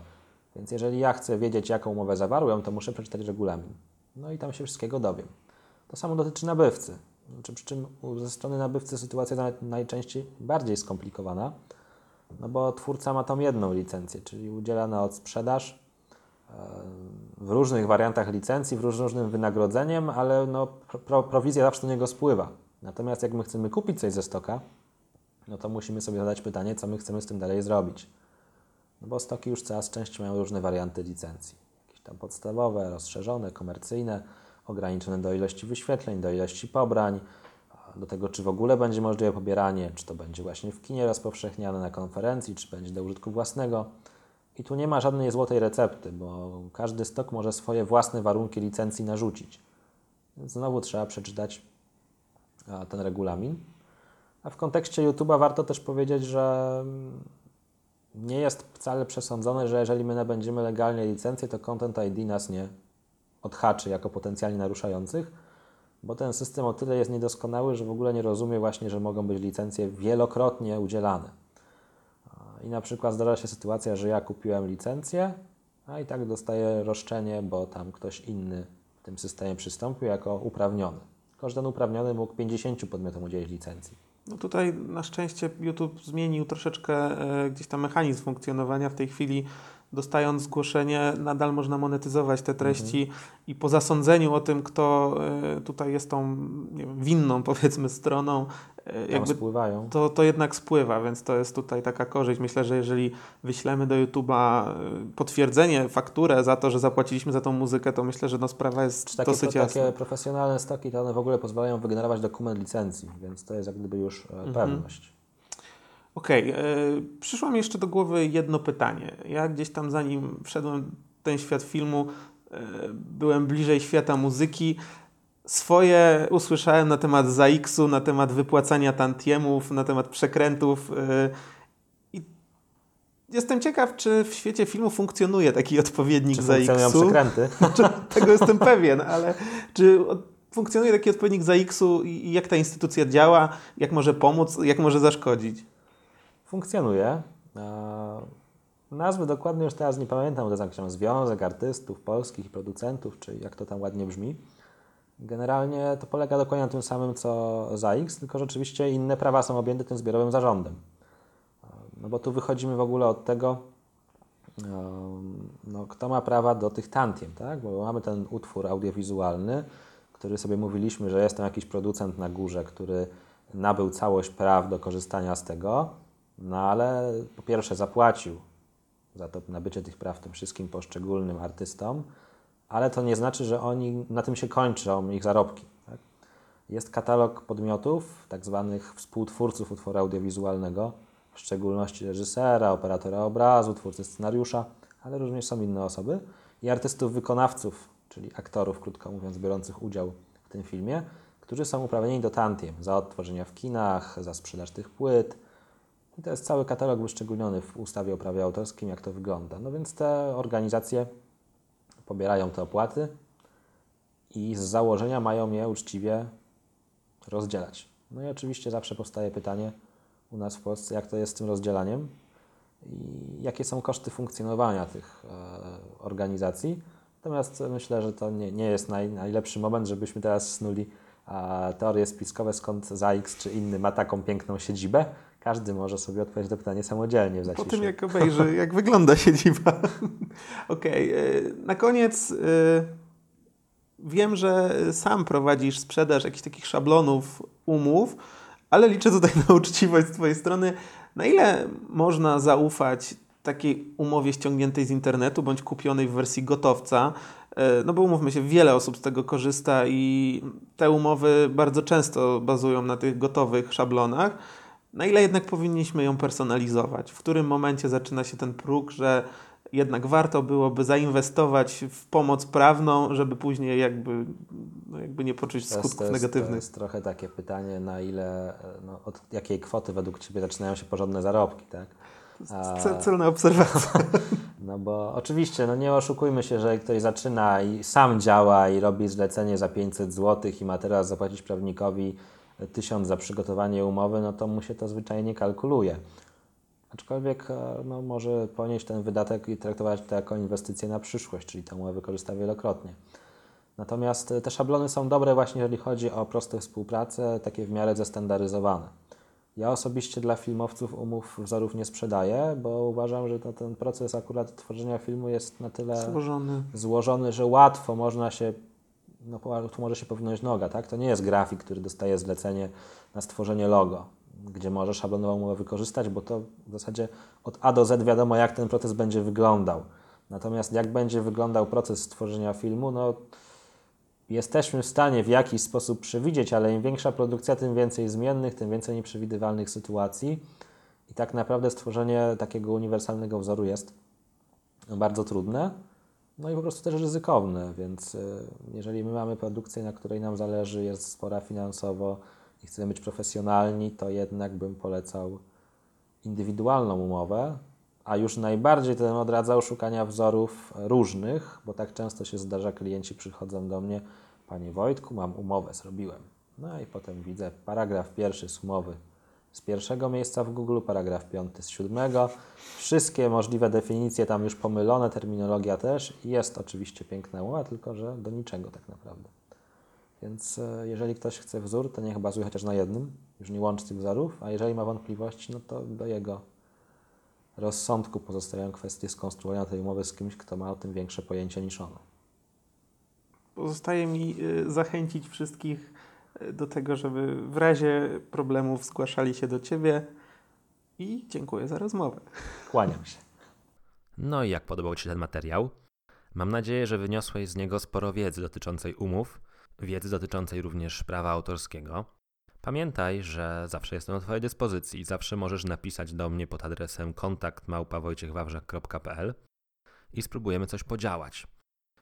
Więc jeżeli ja chcę wiedzieć, jaką umowę zawarłem, to muszę przeczytać regulamin. No i tam się wszystkiego dowiem. To samo dotyczy nabywcy. Znaczy, przy czym ze strony nabywcy sytuacja naj- najczęściej bardziej skomplikowana, no bo twórca ma tą jedną licencję, czyli udziela na odsprzedaż w różnych wariantach licencji, w róż- różnym wynagrodzeniem, ale no, pro, prowizja zawsze do niego spływa. Natomiast jak my chcemy kupić coś ze stoka, no to musimy sobie zadać pytanie, co my chcemy z tym dalej zrobić. No bo stoki już coraz częściej mają różne warianty licencji. Jakieś tam podstawowe, rozszerzone, komercyjne, ograniczone do ilości wyświetleń, do ilości pobrań, do tego, czy w ogóle będzie możliwe pobieranie, czy to będzie właśnie w kinie rozpowszechniane, na konferencji, czy będzie do użytku własnego. I tu nie ma żadnej złotej recepty, bo każdy stok może swoje własne warunki licencji narzucić. Znowu trzeba przeczytać ten regulamin. A w kontekście YouTube'a warto też powiedzieć, że mm, nie jest wcale przesądzone, że jeżeli my nabędziemy legalnie licencję, to Content ID nas nie odhaczy jako potencjalnie naruszających, bo ten system o tyle jest niedoskonały, że w ogóle nie rozumie właśnie, że mogą być licencje wielokrotnie udzielane. I na przykład zdarza się sytuacja, że ja kupiłem licencję, a i tak dostaję roszczenie, bo tam ktoś inny w tym systemie przystąpił jako uprawniony. Ten uprawniony mógł 50 podmiotom udzielić licencji. No tutaj na szczęście YouTube zmienił troszeczkę e, gdzieś tam mechanizm funkcjonowania. W tej chwili dostając zgłoszenie nadal można monetyzować te treści i po zasądzeniu o tym, kto e, tutaj jest tą wiem, winną powiedzmy stroną, e, to, to jednak spływa, więc to jest tutaj taka korzyść. Myślę, że jeżeli wyślemy do YouTube'a e, potwierdzenie, fakturę za to, że zapłaciliśmy za tą muzykę, to myślę, że no sprawa jest Czy takie, dosyć jasna. takie profesjonalne stoki, to one w ogóle pozwalają wygenerować dokument licencji, więc to jest jak gdyby już e, pewność. Okej, e, przyszło mi jeszcze do głowy jedno pytanie. Ja gdzieś tam zanim wszedłem w ten świat filmu, e, byłem bliżej świata muzyki. Swoje usłyszałem na temat ZAX-u, na temat wypłacania tantiemów, na temat przekrętów. I jestem ciekaw, czy w świecie filmu funkcjonuje taki odpowiednik Czy ZAX-u. przekręty? Tego jestem pewien, ale czy funkcjonuje taki odpowiednik ZAX-u i jak ta instytucja działa, jak może pomóc, jak może zaszkodzić? Funkcjonuje. E, Nazwy dokładnie już teraz nie pamiętam, to jest Związek Artystów Polskich i Producentów, czy jak to tam ładnie brzmi. Generalnie to polega dokładnie na tym samym co ZAX, tylko rzeczywiście inne prawa są objęte tym zbiorowym zarządem. No bo tu wychodzimy w ogóle od tego, em, no, kto ma prawa do tych tantiem, tak? Bo mamy ten utwór audiowizualny, który sobie mówiliśmy, że jest tam jakiś producent na górze, który nabył całość praw do korzystania z tego, no ale po pierwsze zapłacił za to nabycie tych praw tym wszystkim poszczególnym artystom, ale to nie znaczy, że oni na tym się kończą ich zarobki. Tak? Jest katalog podmiotów, tak zwanych współtwórców utworu audiowizualnego, w szczególności reżysera, operatora obrazu, twórcy scenariusza, ale również są inne osoby i artystów wykonawców, czyli aktorów, krótko mówiąc, biorących udział w tym filmie, którzy są uprawnieni do tantiem za odtworzenia w kinach, za sprzedaż tych płyt. I to jest cały katalog wyszczególniony w ustawie o prawie autorskim, jak to wygląda. No więc te organizacje pobierają te opłaty i z założenia mają je uczciwie rozdzielać. No i oczywiście zawsze powstaje pytanie u nas w Polsce, jak to jest z tym rozdzielaniem i jakie są koszty funkcjonowania tych e, organizacji. Natomiast myślę, że to nie, nie jest naj, najlepszy moment, żebyśmy teraz snuli a, teorie spiskowe, skąd ZAX czy inny ma taką piękną siedzibę. Każdy może sobie odpowiedzieć na to pytanie samodzielnie w Po zaciszu. tym, jak obejrzy, jak wygląda siedziba. Okej, y, na koniec y, wiem, że sam prowadzisz sprzedaż jakichś takich szablonów umów, ale liczę tutaj na uczciwość z Twojej strony. Na ile można zaufać takiej umowie ściągniętej z internetu bądź kupionej w wersji gotowca? Y, No bo umówmy się, wiele osób z tego korzysta i te umowy bardzo często bazują na tych gotowych szablonach. Na ile jednak powinniśmy ją personalizować? W którym momencie zaczyna się ten próg, że jednak warto byłoby zainwestować w pomoc prawną, żeby później jakby, no jakby nie poczuć To jest- skutków to jest, To negatywnych? jest trochę takie pytanie, na ile, no, od jakiej kwoty według Ciebie zaczynają się porządne zarobki, tak? A- Celna obserwacja. No bo oczywiście, no nie oszukujmy się, że ktoś zaczyna i sam działa i robi zlecenie za 500 zł i ma teraz zapłacić prawnikowi 1000 za przygotowanie umowy, no to mu się to zwyczajnie kalkuluje. Aczkolwiek e, no, może ponieść ten wydatek i traktować to jako inwestycję na przyszłość, czyli tę umowę wykorzysta wielokrotnie. Natomiast e, te szablony są dobre właśnie, jeżeli chodzi o proste współpracę, takie w miarę zestandaryzowane. Ja osobiście dla filmowców umów wzorów nie sprzedaję, bo uważam, że ten proces akurat tworzenia filmu jest na tyle Złożony. złożony, że łatwo można się, no tu może się powinąć noga, tak? To nie jest grafik, który dostaje zlecenie na stworzenie logo, gdzie może szablonową umowę wykorzystać, bo to w zasadzie od A do Z wiadomo, jak ten proces będzie wyglądał. Natomiast jak będzie wyglądał proces stworzenia filmu, no jesteśmy w stanie w jakiś sposób przewidzieć, ale im większa produkcja, tym więcej zmiennych, tym więcej nieprzewidywalnych sytuacji. I tak naprawdę stworzenie takiego uniwersalnego wzoru jest bardzo trudne, no i po prostu też ryzykowne, więc y, jeżeli my mamy produkcję, na której nam zależy, jest spora finansowo i chcemy być profesjonalni, to jednak bym polecał indywidualną umowę, a już najbardziej to bym odradzał szukania wzorów różnych, bo tak często się zdarza, klienci przychodzą do mnie, Panie Wojtku, mam umowę, zrobiłem. No i potem widzę paragraf pierwszy z umowy z pierwszego miejsca w Google, paragraf piąty z siódmego. Wszystkie możliwe definicje tam już pomylone, terminologia też. Jest oczywiście piękna umowa, tylko że do niczego tak naprawdę. Więc e, jeżeli ktoś chce wzór, to niech bazuje chociaż na jednym, już nie łączy tych wzorów, a jeżeli ma wątpliwości, no to do jego rozsądku pozostają kwestie skonstruowania tej umowy z kimś, kto ma o tym większe pojęcie niż ono. Pozostaje mi y, zachęcić wszystkich do tego, żeby w razie problemów zgłaszali się do Ciebie i dziękuję za rozmowę. Kłaniam się. No i jak podobał Ci się ten materiał? Mam nadzieję, że wyniosłeś z niego sporo wiedzy dotyczącej umów, wiedzy dotyczącej również prawa autorskiego. Pamiętaj, że zawsze jestem do Twojej dyspozycji. Zawsze możesz napisać do mnie pod adresem kontakt i spróbujemy coś podziałać.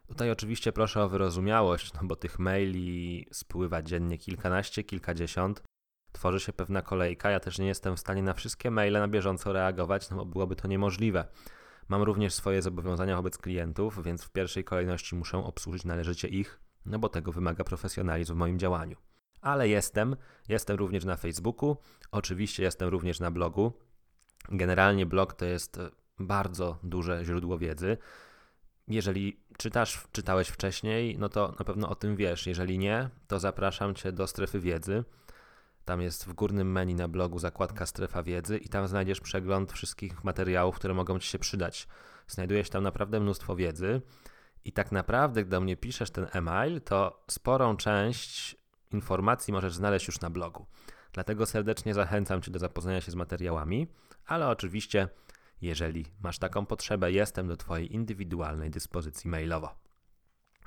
Tutaj oczywiście proszę o wyrozumiałość, no bo tych maili spływa dziennie kilkanaście, kilkadziesiąt. Tworzy się pewna kolejka. Ja też nie jestem w stanie na wszystkie maile na bieżąco reagować, no bo byłoby to niemożliwe. Mam również swoje zobowiązania wobec klientów, więc w pierwszej kolejności muszę obsłużyć należycie ich, no bo tego wymaga profesjonalizm w moim działaniu. Ale jestem, jestem również na Facebooku, oczywiście jestem również na blogu. Generalnie blog to jest bardzo duże źródło wiedzy. Jeżeli czytasz, czytałeś wcześniej, no to na pewno o tym wiesz. Jeżeli nie, to zapraszam Cię do strefy wiedzy. Tam jest w górnym menu na blogu zakładka strefa wiedzy i tam znajdziesz przegląd wszystkich materiałów, które mogą Ci się przydać. Znajdujesz tam naprawdę mnóstwo wiedzy i tak naprawdę, gdy do mnie piszesz ten e-mail, to sporą część informacji możesz znaleźć już na blogu. Dlatego serdecznie zachęcam Cię do zapoznania się z materiałami, ale oczywiście, jeżeli masz taką potrzebę, jestem do Twojej indywidualnej dyspozycji mailowo.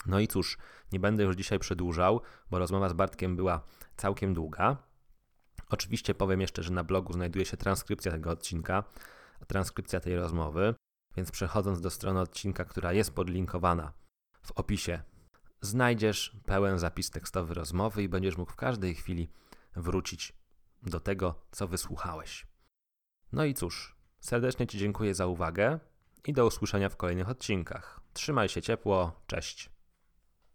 No i cóż, nie będę już dzisiaj przedłużał, bo rozmowa z Bartkiem była całkiem długa. Oczywiście powiem jeszcze, że na blogu znajduje się transkrypcja tego odcinka, transkrypcja tej rozmowy, więc przechodząc do strony odcinka, która jest podlinkowana w opisie, znajdziesz pełen zapis tekstowy rozmowy i będziesz mógł w każdej chwili wrócić do tego, co wysłuchałeś. No i cóż, serdecznie Ci dziękuję za uwagę i do usłyszenia w kolejnych odcinkach. Trzymaj się ciepło, cześć.